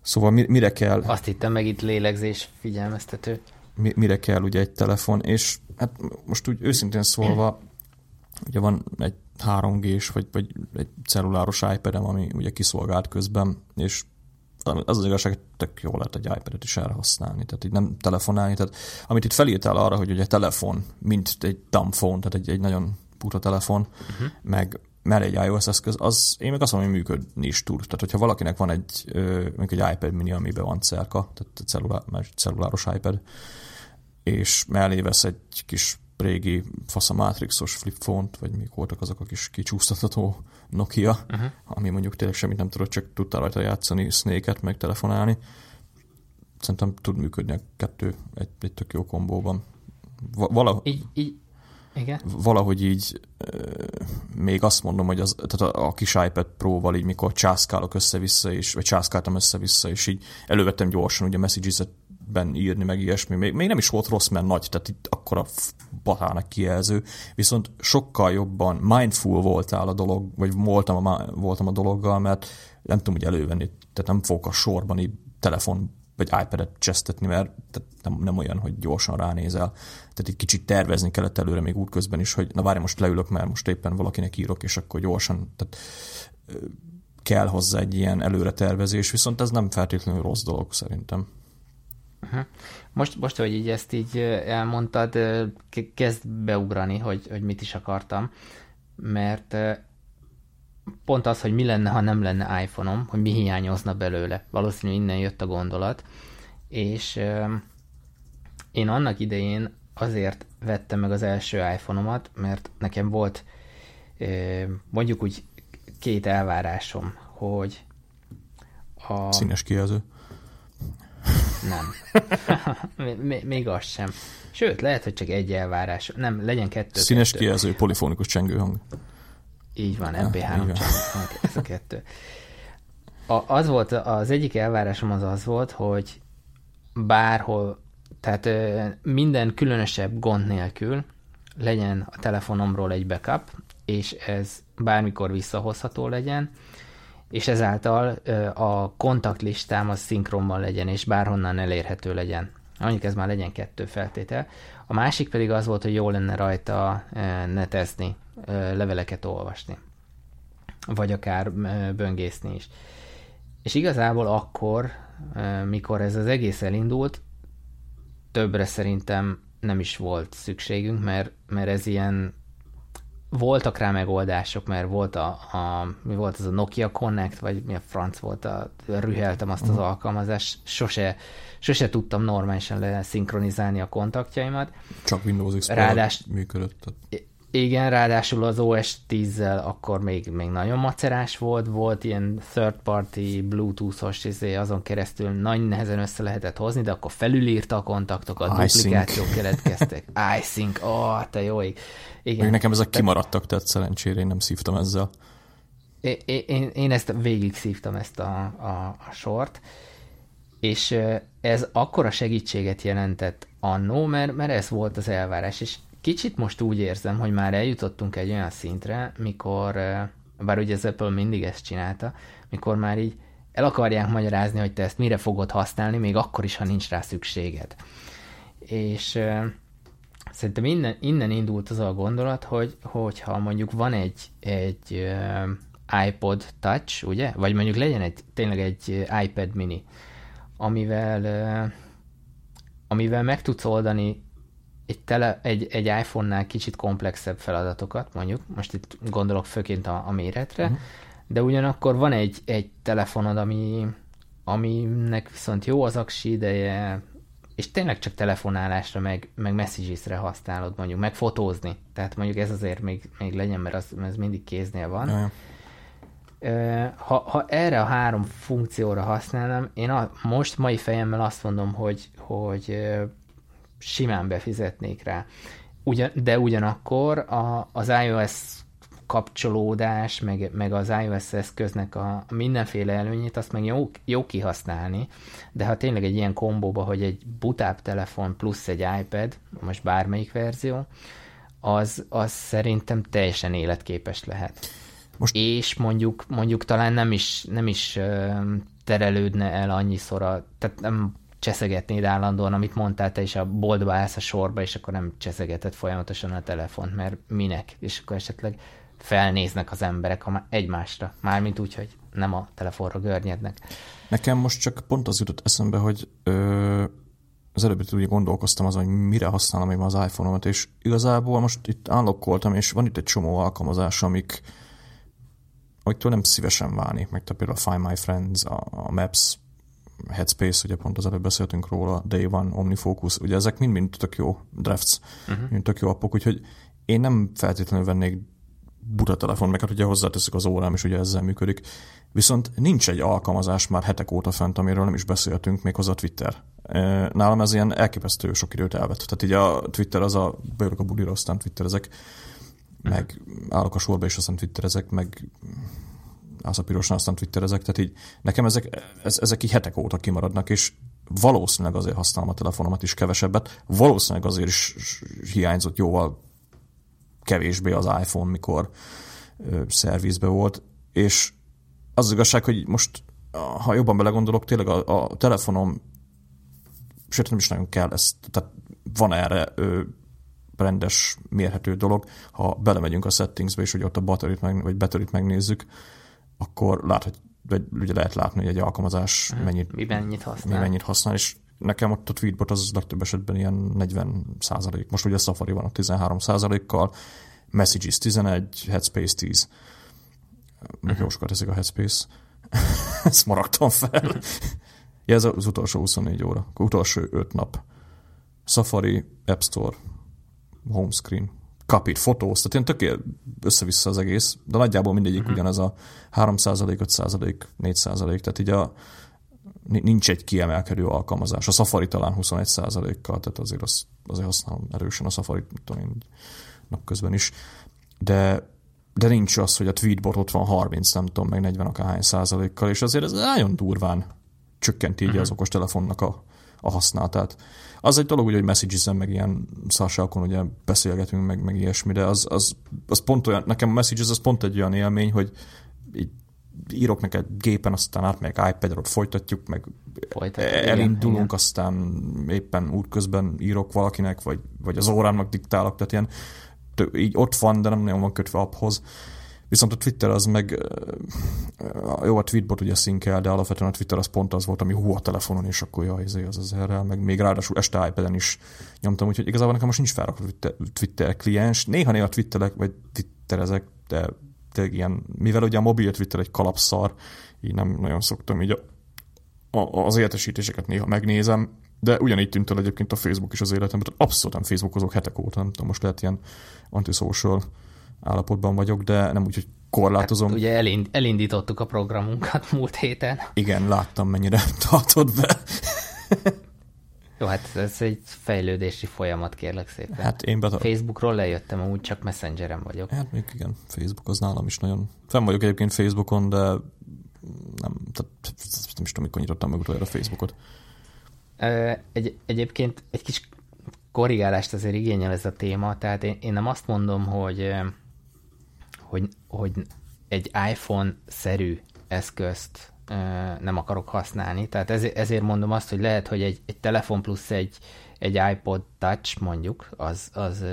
Szóval mire kell... Azt hittem meg itt lélegzés figyelmeztető. Mire kell ugye egy telefon, és hát most úgy őszintén szólva, ugye van egy 3G-s, vagy, vagy egy celluláros iPad-em, ami ugye kiszolgált közben, és az az igazság, tök jól lehet egy iPad-et is erre használni, tehát így nem telefonálni. Tehát amit itt felírtál arra, hogy ugye telefon, mint egy dumb phone, tehát egy, egy nagyon puta telefon, uh-huh. meg mellé egy iOS eszköz, az én meg azt mondom, hogy működni is tud. Tehát, hogyha valakinek van egy, mondjuk egy iPad mini, amiben van cerka, tehát cellulá, celluláros iPad, és mellé vesz egy kis régi fasz a Matrixos flip phone vagy még voltak azok a kis kicsúsztatható Nokia, uh-huh. ami mondjuk tényleg semmit nem tudott, csak tudta rajta játszani Snake-et, meg telefonálni. Szerintem tud működni a kettő egy, egy tök jó kombóban. Valahogy, így, így, igen. Valahogy így még azt mondom, hogy az, tehát a, a kis iPad Pro-val így mikor császkálok össze-vissza, és, vagy császkáltam össze-vissza, és így elővettem gyorsan ugye messages-ben írni, meg ilyesmi. Még, még nem is volt rossz, mert nagy, tehát itt akkor a batának kijelző, viszont sokkal jobban mindful voltál a dolog, vagy voltam a, voltam a dologgal, mert nem tudom úgy elővenni, tehát nem fogok a sorban így telefon vagy iPad-et csesztetni, mert nem, nem olyan, hogy gyorsan ránézel. Tehát egy kicsit tervezni kellett előre még útközben is, hogy na várj, most leülök, mert most éppen valakinek írok, és akkor gyorsan, tehát kell hozzá egy ilyen előre tervezés, viszont ez nem feltétlenül rossz dolog szerintem. Most, most, hogy így ezt így elmondtad, kezd beugrani, hogy, hogy mit is akartam, mert pont az, hogy mi lenne, ha nem lenne iPhone-om, hogy mi hiányozna belőle. Valószínűleg innen jött a gondolat. És én annak idején azért vettem meg az első iPhone-omat, mert nekem volt mondjuk úgy két elvárásom, hogy a... Színes kijelző. Nem. [laughs] még, még az sem. Sőt, lehet, hogy csak egy elvárás. Nem, legyen kettő. Színes kettő. kijelző, polifonikus csengőhang. Így van, MP3 csak ez a kettő. A, az volt, az egyik elvárásom az az volt, hogy bárhol, tehát minden különösebb gond nélkül legyen a telefonomról egy backup, és ez bármikor visszahozható legyen, és ezáltal a kontaktlistám az szinkronban legyen, és bárhonnan elérhető legyen. Mondjuk ez már legyen kettő feltétel. A másik pedig az volt, hogy jó lenne rajta netezni, leveleket olvasni, vagy akár böngészni is. És igazából akkor, mikor ez az egész elindult, többre szerintem nem is volt szükségünk, mert, mert ez ilyen voltak rá megoldások, mert volt a, a, mi volt az a Nokia Connect, vagy mi a franc volt, a, rüheltem azt az uh-huh. alkalmazást, sose, sose tudtam normálisan leszinkronizálni a kontaktjaimat. Csak Windows Explorer Rádás, működött. Igen, ráadásul az OS 10-zel akkor még, még nagyon macerás volt, volt ilyen third party bluetooth-os, izé, azon keresztül nagy nehezen össze lehetett hozni, de akkor felülírta a kontaktokat, duplikációk keletkeztek. iSync, ó, oh, te jó ég. Igen. Még nekem ezek kimaradtak, tehát szerencsére én nem szívtam ezzel. Én, én, én ezt végig szívtam ezt a, a, a sort, és ez akkora segítséget jelentett annó, mert, mert ez volt az elvárás, és Kicsit most úgy érzem, hogy már eljutottunk egy olyan szintre, mikor, bár ugye az Apple mindig ezt csinálta, mikor már így el akarják magyarázni, hogy te ezt mire fogod használni, még akkor is, ha nincs rá szükséged. És uh, szerintem innen, innen indult az a gondolat, hogy hogyha mondjuk van egy, egy uh, iPod Touch, ugye? Vagy mondjuk legyen egy, tényleg egy iPad mini, amivel, amivel meg tudsz oldani egy, tele, egy, egy iPhone-nál kicsit komplexebb feladatokat, mondjuk, most itt gondolok főként a, a méretre, uh-huh. de ugyanakkor van egy, egy telefonod, ami, aminek viszont jó az aksi ideje, és tényleg csak telefonálásra, meg, meg messagesre használod, mondjuk, meg fotózni. Tehát mondjuk ez azért még, még legyen, mert az, ez mindig kéznél van. Uh-huh. Ha, ha erre a három funkcióra használnám, én a, most mai fejemmel azt mondom, hogy, hogy simán befizetnék rá. Ugyan, de ugyanakkor a, az iOS kapcsolódás, meg, meg az iOS eszköznek a mindenféle előnyét, azt meg jó, jó kihasználni, de ha tényleg egy ilyen kombóba, hogy egy butább telefon plusz egy iPad, most bármelyik verzió, az, az szerintem teljesen életképes lehet. Most... És mondjuk, mondjuk talán nem is, nem is terelődne el annyiszor, a, tehát nem cseszegetnéd állandóan, amit mondtál te is, a boltba állsz a sorba, és akkor nem cseszegeted folyamatosan a telefont, mert minek? És akkor esetleg felnéznek az emberek egymásra, mármint úgy, hogy nem a telefonra görnyednek. Nekem most csak pont az jutott eszembe, hogy ö, az előbb ugye gondolkoztam azon, hogy mire használom én az iPhone-omat, és igazából most itt állokkoltam, és van itt egy csomó alkalmazás, amik amiktől nem szívesen válni, meg például a Find My Friends, a, a Maps, Headspace, ugye pont az előbb beszéltünk róla, Day One, OmniFocus, ugye ezek mind-mind tök jó drafts, uh-huh. mind tök jó appok, úgyhogy én nem feltétlenül vennék buta telefon, meg hát ugye hozzáteszek az órám, és ugye ezzel működik. Viszont nincs egy alkalmazás már hetek óta fent, amiről nem is beszéltünk, még hozzá Twitter. Nálam ez ilyen elképesztő sok időt elvett. Tehát így a Twitter az a, bejövök a bulira, aztán Twitterezek, meg állok a sorba, és aztán Twitterezek, meg az a pirosan, aztán Twitterezek. Tehát így nekem ezek, ez, ezek így hetek óta kimaradnak, és valószínűleg azért használom a telefonomat is kevesebbet, valószínűleg azért is hiányzott jóval kevésbé az iPhone, mikor ö, szervizbe volt, és az, az igazság, hogy most, ha jobban belegondolok, tényleg a, a telefonom, sőt nem is nagyon kell ezt, tehát van erre ö, rendes, mérhető dolog, ha belemegyünk a settingsbe, és hogy ott a batterit meg, vagy batterit megnézzük, akkor lát, hogy vagy ugye lehet látni, hogy egy alkalmazás hmm. mennyit, mi mennyit használ. Mennyit használ, és nekem ott a tweetbot az legtöbb esetben ilyen 40 százalék. Most ugye a Safari van a 13 százalékkal, Messages 11, Headspace 10. Még jó sokat eszik a Headspace. [laughs] Ezt maradtam fel. [laughs] ja, ez az utolsó 24 óra. Utolsó 5 nap. Safari, App Store, Home Screen, Capit, Photos, tehát ilyen tökélet össze-vissza az egész, de nagyjából mindegyik uh-huh. ugyanez a 3 5% 4% tehát így a, nincs egy kiemelkedő alkalmazás. A Safari talán 21 kal tehát azért, az, azért használom erősen a Safari, napközben is. De, de nincs az, hogy a tweetbot ott van 30, nem tudom, meg 40 akárhány százalékkal, és azért ez nagyon durván csökkenti így uh-huh. az okos telefonnak a, a használatát. Az egy dolog, hogy messages meg ilyen szarsákon ugye beszélgetünk, meg, meg ilyesmi, de az, az, az pont olyan, nekem a Messages az pont egy olyan élmény, hogy így írok neked gépen, aztán átmegyek iPad-re, ott folytatjuk, meg Folytatjuk, elindulunk, igen, aztán éppen útközben írok valakinek, vagy, vagy az órámnak diktálok, tehát ilyen így ott van, de nem nagyon van kötve apphoz. Viszont a Twitter az meg, jó, a tweetbot ugye szinkel, de alapvetően a Twitter az pont az volt, ami hú a telefonon, és akkor jaj, izé, az az erre, meg még ráadásul este iPad-en is nyomtam, úgyhogy igazából nekem most nincs felrakva Twitter kliens. Néha-néha twitterek, vagy twitterezek, de tényleg ilyen, mivel ugye a mobil Twitter egy kalapszar, így nem nagyon szoktam így a, a, az értesítéseket néha megnézem, de ugyanígy tűnt el egyébként a Facebook is az életemben. Abszolút nem Facebookozok hetek óta, nem tudom, most lehet ilyen antisocial állapotban vagyok, de nem úgy, hogy korlátozom. Hát ugye elind, elindítottuk a programunkat [laughs] múlt héten. Igen, láttam, mennyire [laughs] tartott be. Jó, hát ez egy fejlődési folyamat, kérlek szépen. Hát én betar... Facebookról lejöttem, amúgy csak Messengeren vagyok. Hát még igen, Facebook az nálam is nagyon... Fenn vagyok egyébként Facebookon, de nem, tehát nem is tudom, mikor nyitottam meg utoljára Facebookot. Egy, egyébként egy kis korrigálást azért igényel ez a téma, tehát én, én nem azt mondom, hogy, hogy, hogy egy iPhone-szerű eszközt nem akarok használni, tehát ezért, ezért mondom azt, hogy lehet, hogy egy, egy telefon plusz egy, egy iPod Touch mondjuk, az, az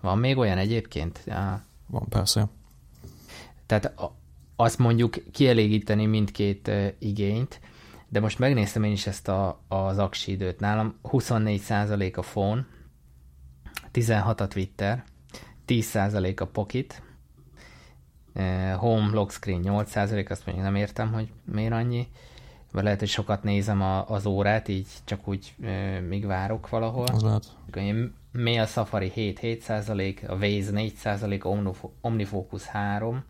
van még olyan egyébként? Ja. Van, persze. Tehát azt mondjuk kielégíteni mindkét igényt, de most megnéztem én is ezt a, az aksi időt. Nálam 24% a phone, 16 a Twitter, 10% a Pocket, Home Lock Screen 8%, azt mondjuk nem értem, hogy miért annyi. Vagy lehet, hogy sokat nézem a, az órát, így csak úgy e, míg várok valahol. Az lehet. Mail Safari 7, 7%, a Waze 4%, Omnifocus 3,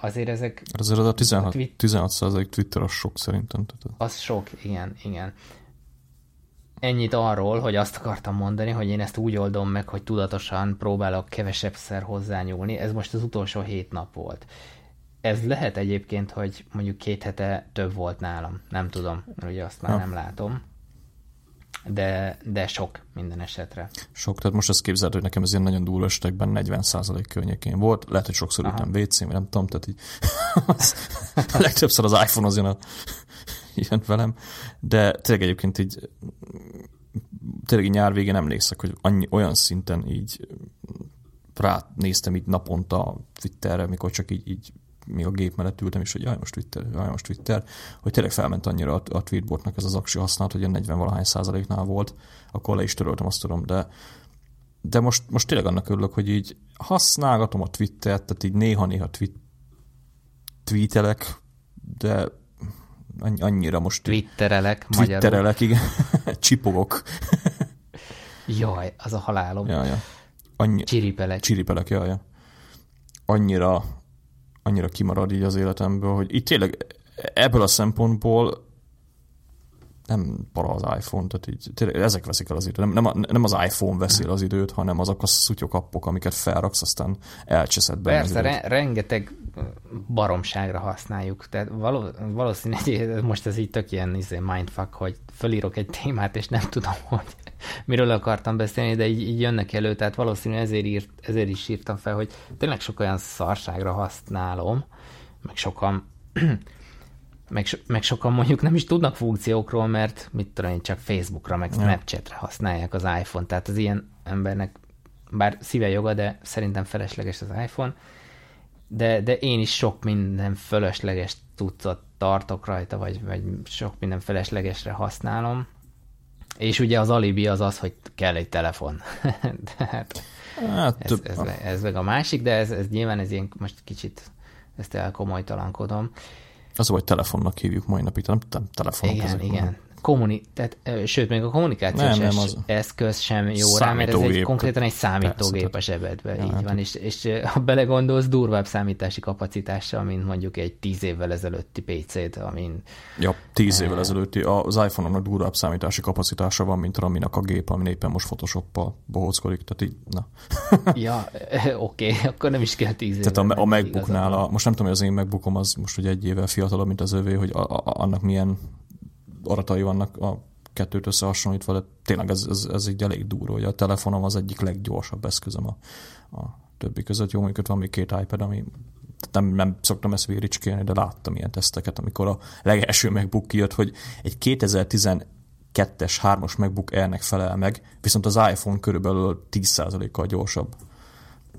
azért ezek... Azért az a 16, a twit- 16 Twitter az sok szerintem. Az sok, igen, igen. Ennyit arról, hogy azt akartam mondani, hogy én ezt úgy oldom meg, hogy tudatosan próbálok kevesebb szer hozzányúlni. Ez most az utolsó hét nap volt. Ez lehet egyébként, hogy mondjuk két hete több volt nálam. Nem tudom, mert ugye azt már ja. nem látom de, de sok minden esetre. Sok, tehát most azt képzeld, hogy nekem ez ilyen nagyon durva esetekben 40% környékén volt, lehet, hogy sokszor ültem wc vagy nem tudom, tehát így [laughs] az, legtöbbször az iPhone az jön, a, [laughs] jön velem, de tényleg egyébként így tényleg nyár végén emlékszek, hogy annyi, olyan szinten így rá néztem így naponta Twitterre, mikor csak így, így még a gép mellett ültem, és hogy jaj, most Twitter, jaj, most Twitter, hogy tényleg felment annyira a, a tweetbotnak ez az aksi használat, hogy ilyen 40 valahány százaléknál volt, akkor le is töröltem, azt tudom, de de most, most tényleg annak örülök, hogy így használgatom a Twittert, tehát így néha-néha tweet, tweetelek, de annyira most... Twitterelek, Twitterelek, igen. [laughs] Csipogok. Jaj, az a halálom. Ja, ja. Annyi... Csiripelek. Csiripelek, jaj, ja. Annyira, annyira kimarad így az életemből, hogy itt tényleg ebből a szempontból nem para az iPhone, tehát így, tényleg ezek veszik el az időt. Nem, nem, nem az iPhone veszi el az időt, hanem azok a szutyok appok, amiket felraksz, aztán elcseszed benne Persze, re- rengeteg baromságra használjuk. Tehát való, valószínű, hogy most ez így tök ilyen izé, mindfuck, hogy fölírok egy témát, és nem tudom, [laughs] hogy miről akartam beszélni, de így, így jönnek elő, tehát valószínű ezért, írt, ezért is írtam fel, hogy tényleg sok olyan szarságra használom, meg sokan meg, so, meg sokan mondjuk nem is tudnak funkciókról, mert mit tudom én, csak Facebookra, meg Snapchatre használják az iPhone, tehát az ilyen embernek bár szíve joga, de szerintem felesleges az iPhone, de, de én is sok minden fölösleges tudszat tartok rajta, vagy, vagy sok minden feleslegesre használom, és ugye az alibi az az, hogy kell egy telefon. [laughs] de hát, hát ez, ez, ez, meg a másik, de ez, ez nyilván ez ilyen most kicsit ezt elkomolytalankodom. Az, hogy telefonnak hívjuk mai napig, nem, nem telefonok. Igen, igen kommuni- tehát, sőt, még a kommunikációs nem, nem, az... eszköz sem jó rá, mert ez egy, konkrétan egy számítógép Persze, a ja, így hát van, és, és ha belegondolsz, durvább számítási kapacitással, mint mondjuk egy tíz évvel ezelőtti PC-t, amin... Ja, tíz évvel ezelőtti, az iPhone-nak durvább számítási kapacitása van, mint Raminak a gép, ami éppen most Photoshop-pal bohóckodik, tehát így, na. [laughs] ja, oké, okay, akkor nem is kell tíz évvel. Tehát a, a MacBooknál, a, most nem tudom, hogy az én MacBookom az most ugye egy évvel fiatalabb, mint az övé, hogy a, a, annak milyen aratai vannak a kettőt összehasonlítva, de tényleg ez, ez, ez egy elég durva, hogy a telefonom az egyik leggyorsabb eszközöm a, a többi között. Jó, mondjuk ott van még két iPad, ami nem, nem szoktam ezt véricskélni, de láttam ilyen teszteket, amikor a legelső MacBook kijött, hogy egy 2012-es 3-as MacBook Air-nek felel meg, viszont az iPhone körülbelül 10%-kal gyorsabb.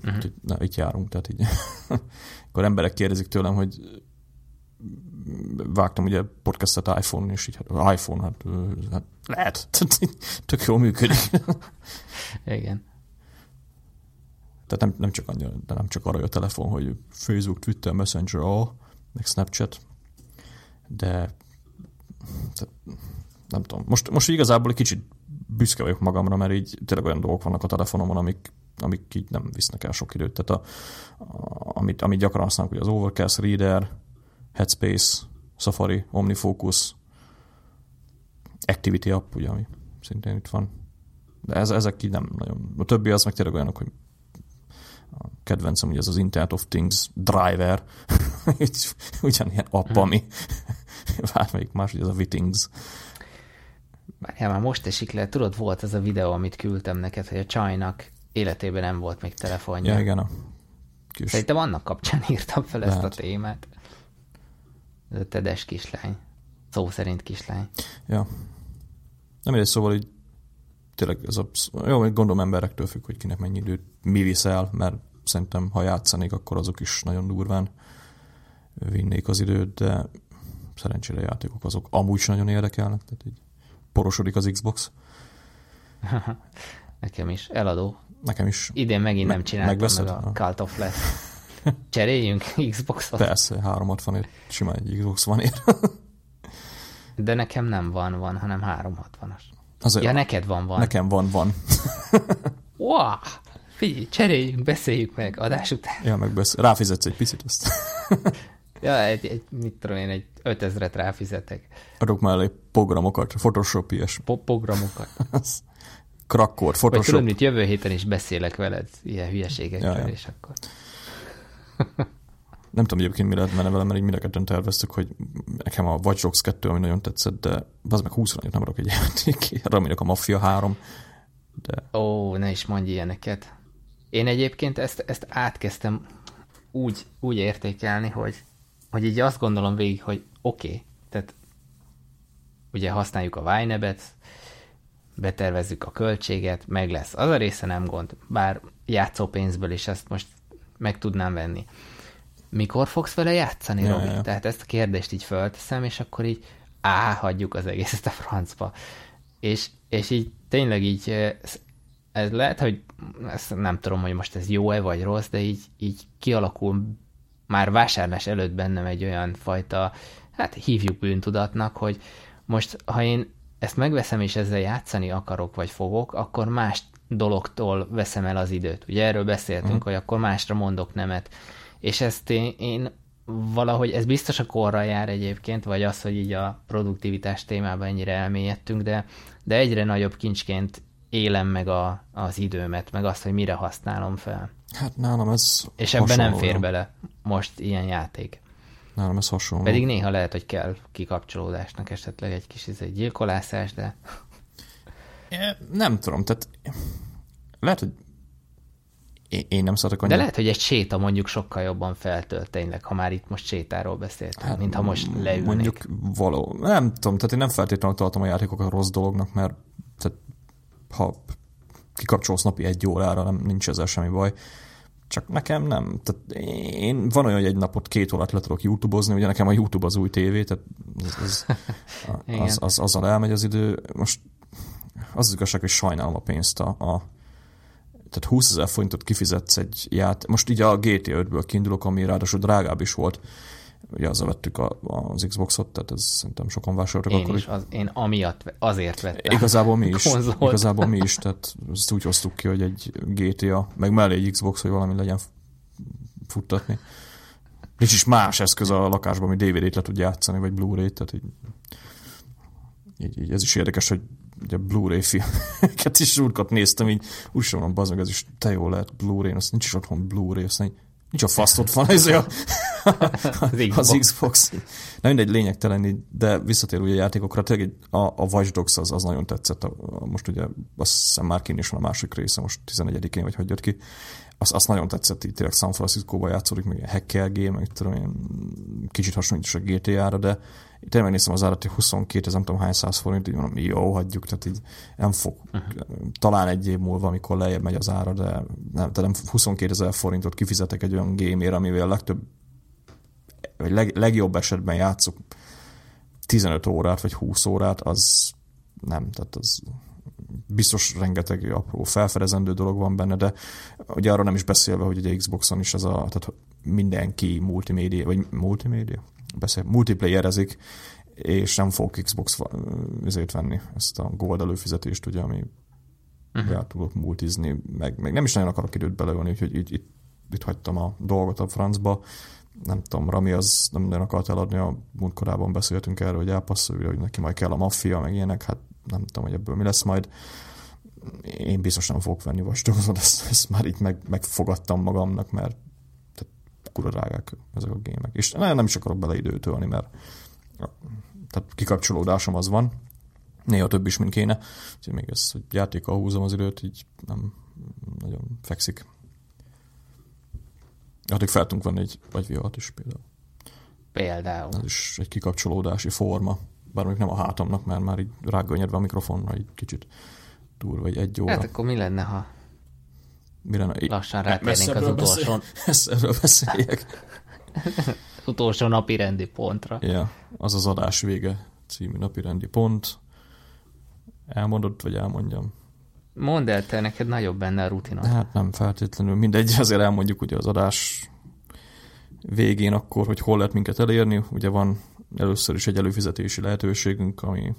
Uh-huh. Na, itt járunk, tehát így. [laughs] akkor emberek kérdezik tőlem, hogy vágtam ugye podcastet iPhone, és így hát iPhone, hát, hát lehet, [laughs] tök jól működik. Igen. Tehát nem, nem csak annyira, de nem csak arra a telefon, hogy Facebook, Twitter, Messenger, all, meg Snapchat, de nem tudom. Most, most igazából egy kicsit büszke vagyok magamra, mert így tényleg olyan dolgok vannak a telefonomon, amik, amik így nem visznek el sok időt. Tehát a, a, amit, amit gyakran használok, hogy az Overcast Reader, Headspace, Safari, OmniFocus, Activity App, ugye, ami szintén itt van. De ez, ezek így nem nagyon. A többi az meg tényleg olyanok, hogy a kedvencem, ugye ez az Internet of Things driver, [laughs] ugyanilyen app, hmm. ami [laughs] bármelyik más, ugye ez a Wittings. Várjál, már most esik le, tudod, volt ez a videó, amit küldtem neked, hogy a csajnak életében nem volt még telefonja. Ja, igen. A kis... Szerintem annak kapcsán [laughs] írtam fel Lehet. ezt a témát. Tedes kislány. Szó szerint kislány. Ja. Nem egy szóval így tényleg ez a, jó, gondolom emberektől függ, hogy kinek mennyi időt mi viszel, mert szerintem, ha játszanék, akkor azok is nagyon durván vinnék az időt, de szerencsére játékok azok amúgy is nagyon érdekelnek, tehát így porosodik az Xbox. [laughs] Nekem is. Eladó. Nekem is. Idén megint Me- nem csináltam meg a Cult of Flash. Cseréljünk [laughs] Xboxot? Persze, 360 simán egy Xbox van ér. De nekem nem van, van, hanem 360-as. Azért ja, neked van, van. Nekem van, van. [laughs] wow! Figyelj, cseréljünk, beszéljük meg adás után. Ja, meg beszél. Ráfizetsz egy picit azt. [laughs] ja, egy, egy, mit tudom én, egy 5000-et ráfizetek. Adok mellé programokat, Photoshop, ilyesmi. Po- programokat. Krakkor, Photoshop. Vagy tudom, jövő héten is beszélek veled ilyen hülyeségekről, ja, ja. és akkor... nem tudom egyébként mi lehet menne vele, mert így mind terveztük, hogy nekem a Watch Dogs 2, ami nagyon tetszett, de az meg 20 nem adok egy játék, remélek a Mafia 3. De... Ó, ne is mondj ilyeneket. Én egyébként ezt, ezt átkezdtem úgy, úgy értékelni, hogy, hogy így azt gondolom végig, hogy oké, okay, tehát ugye használjuk a Vinebet, betervezzük a költséget, meg lesz. Az a része nem gond, bár játszópénzből is ezt most meg tudnám venni. Mikor fogsz vele játszani, ja, Robi? Ja. Tehát ezt a kérdést így fölteszem, és akkor így á, hagyjuk az egészet a francba. És, és így tényleg így ez lehet, hogy ezt nem tudom, hogy most ez jó-e vagy rossz, de így, így kialakul már vásárlás előtt bennem egy olyan fajta hát hívjuk bűntudatnak, hogy most ha én ezt megveszem és ezzel játszani akarok vagy fogok, akkor más dologtól veszem el az időt. Ugye erről beszéltünk, uh-huh. hogy akkor másra mondok nemet. És ezt én, én valahogy, ez biztos a korra jár egyébként, vagy az, hogy így a produktivitás témában ennyire elmélyedtünk, de, de egyre nagyobb kincsként élem meg a, az időmet, meg azt, hogy mire használom fel. Hát nálam ez És ebben nem fér bele most ilyen játék. Nálam ez hasonló. Pedig néha lehet, hogy kell kikapcsolódásnak esetleg egy kis egy gyilkolászás, de... Nem tudom, tehát lehet, hogy én nem szeretek annyira. De lehet, hogy egy séta mondjuk sokkal jobban feltölt tényleg, ha már itt most sétáról beszéltünk, hát, mint ha most leülnék. Mondjuk való. Nem tudom, tehát én nem feltétlenül tartom a játékokat rossz dolognak, mert tehát, ha kikapcsolsz napi egy órára, nem, nincs ezzel semmi baj. Csak nekem nem. Tehát én van olyan, hogy egy napot két órát le tudok YouTube-ozni, ugye nekem a YouTube az új tévé, tehát az, az, [laughs] az, az, azzal elmegy az idő. Most az, az igazság, hogy sajnálom a pénzt a, a tehát 20 ezer forintot kifizetsz egy ját. Most így a GTA 5-ből kiindulok, ami ráadásul drágább is volt. Ugye azzal vettük a, az Xboxot, tehát ez szerintem sokan vásároltak én akkor. Is, az, én amiatt azért vettem. Igazából mi is. Konzolt. Igazából mi is, [laughs] tehát ezt úgy hoztuk ki, hogy egy GTA, meg mellé egy Xbox, hogy valami legyen futtatni. Nincs is más eszköz a lakásban, ami DVD-t le tud játszani, vagy Blu-ray-t, tehát így, így, így, ez is érdekes, hogy ugye Blu-ray filmeket is úrkat néztem, így úgy sem van, bazd meg, ez is te jó lehet Blu-ray, azt nincs is otthon Blu-ray, azt nincs, nincs a fasz ott van, ez a, az Xbox. Na mindegy, lényegtelen, de visszatér ugye a játékokra, tényleg a, a Watch Dogs az, az nagyon tetszett. A, a, most ugye azt hiszem már kín is van a másik része, most 11-én vagy hogy jött ki. Azt, azt nagyon tetszett, így tényleg San Francisco-ba játszódik, meg hacker game, meg tudom én, kicsit hasonlít is a GTA-ra, de tényleg megnéztem az árat, hogy 22 nem tudom hány száz forint, így mondom, jó, hagyjuk, tehát így nem fog, uh-huh. talán egy év múlva, amikor lejjebb megy az ára, de nem, tehát nem 22 ezer forintot kifizetek egy olyan gémért, amivel a legtöbb, vagy leg, legjobb esetben játszok 15 órát, vagy 20 órát, az nem, tehát az biztos rengeteg apró felfedezendő dolog van benne, de ugye arra nem is beszélve, hogy ugye Xboxon is ez a, tehát mindenki multimédia, vagy multimédia? Beszél, multiplayerezik, és nem fog Xbox ezért venni ezt a Gold előfizetést, ugye, ami uh-huh. tudok multizni, meg, meg nem is nagyon akarok időt beleölni, úgyhogy itt, itt, itt hagytam a dolgot a francba. Nem tudom, Rami az nem nagyon akart eladni, a múltkorában beszéltünk erről, hogy elpasszolja, hogy neki majd kell a maffia, meg ilyenek, hát nem tudom, hogy ebből mi lesz majd. Én biztos nem fogok venni vastagozott, ezt, ezt már itt meg, megfogadtam magamnak, mert kura drágák ezek a gémek. És nagyon nem is akarok bele időt tölni, mert tehát kikapcsolódásom az van, néha több is, mint kéne. Úgyhogy még ezt, hogy játékkal húzom az időt, így nem nagyon fekszik. Addig fel tudunk venni egy agyvihart is például. Például. Ez is egy kikapcsolódási forma. Bár még nem a hátamnak, mert már így rágönyedve a mikrofonra egy kicsit túl, vagy egy óra. Hát akkor mi lenne, ha Mire Lassan rátérnénk az utolsó... Beszél, [laughs] erről beszéljek. [laughs] utolsó napi rendi pontra. Ja, az az adás vége című napi rendi pont. Elmondod, vagy elmondjam? Mondd el, te neked nagyobb benne a rutina. Hát nem feltétlenül. Mindegy, azért elmondjuk ugye az adás végén akkor, hogy hol lehet minket elérni. Ugye van először is egy előfizetési lehetőségünk, ami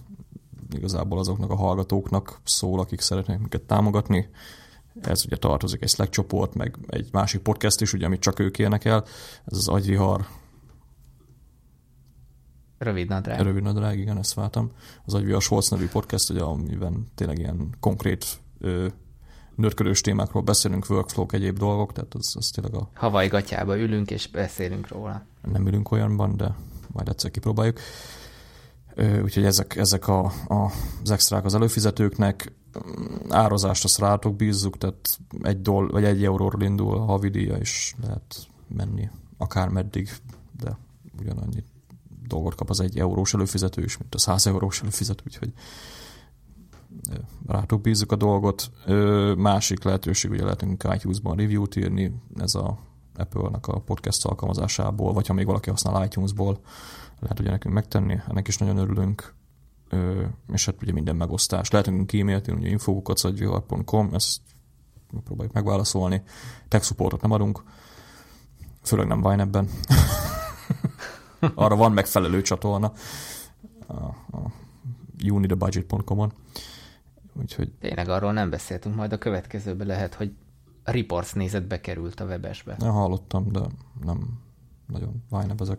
igazából azoknak a hallgatóknak szól, akik szeretnék minket támogatni ez ugye tartozik egy Slack csoport, meg egy másik podcast is, ugye, amit csak ők érnek el, ez az agyvihar Rövid nadrág. Rövid nadrág, igen, ezt váltam. Az Agyvihar Schwarz nevű podcast, ugye, amiben tényleg ilyen konkrét ö, nörkörős témákról beszélünk, workflow egyéb dolgok, tehát az, az tényleg a... Havaj gatyába ülünk és beszélünk róla. Nem ülünk olyanban, de majd egyszer kipróbáljuk. Úgyhogy ezek, ezek a, a, az extrák az előfizetőknek, árazást azt rátok bízzuk, tehát egy, doll, vagy egy euróról indul a havidíja, és lehet menni akár meddig, de ugyanannyi dolgot kap az egy eurós előfizető is, mint a 100 eurós előfizető, úgyhogy rátok bízzuk a dolgot. Másik lehetőség, ugye lehetünk iTunes-ban review-t írni, ez a Apple-nek a podcast alkalmazásából, vagy ha még valaki használ iTunes-ból, lehet ugye nekünk megtenni, ennek is nagyon örülünk, és hát ugye minden megosztás. Lehet nekünk e-mailt, ugye infokukacadvihar.com, ezt próbáljuk megválaszolni. Tech supportot nem adunk, főleg nem Wine ebben. [laughs] Arra van megfelelő csatorna a, a unithebudget.com-on. Úgyhogy... Tényleg arról nem beszéltünk, majd a következőben lehet, hogy a reports nézet bekerült a webesbe. Ja, hallottam, de nem nagyon vájnebb ezek,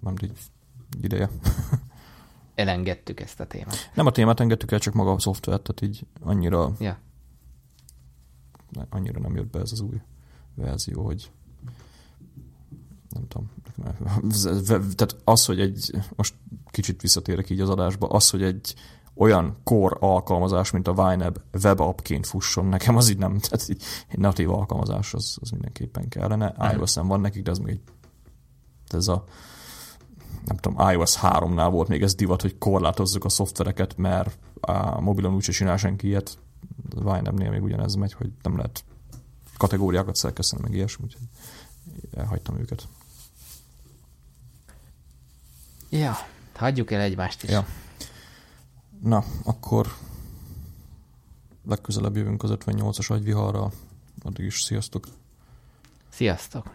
nem így ideje. Elengedtük ezt a témát. Nem a témát engedtük el, csak maga a szoftvert, tehát így annyira, ja. annyira nem jött be ez az új verzió, hogy nem tudom, tehát az, hogy egy, most kicsit visszatérek így az adásba, az, hogy egy olyan core alkalmazás, mint a YNAB web appként fusson, nekem az így nem, tehát így, egy natív alkalmazás az, az mindenképpen kellene. ios van nekik, de ez még egy, ez a nem tudom, iOS 3-nál volt még ez divat, hogy korlátozzuk a szoftvereket, mert a mobilon úgyse csinál senki ilyet. A YNAB-nél még ugyanez megy, hogy nem lehet kategóriákat szerkeszteni, meg ilyesmi, úgyhogy elhagytam őket. Ja, hagyjuk el egymást is. Ja. Na, akkor legközelebb jövünk az 58-as agyviharra. Addig is sziasztok! Sziasztok!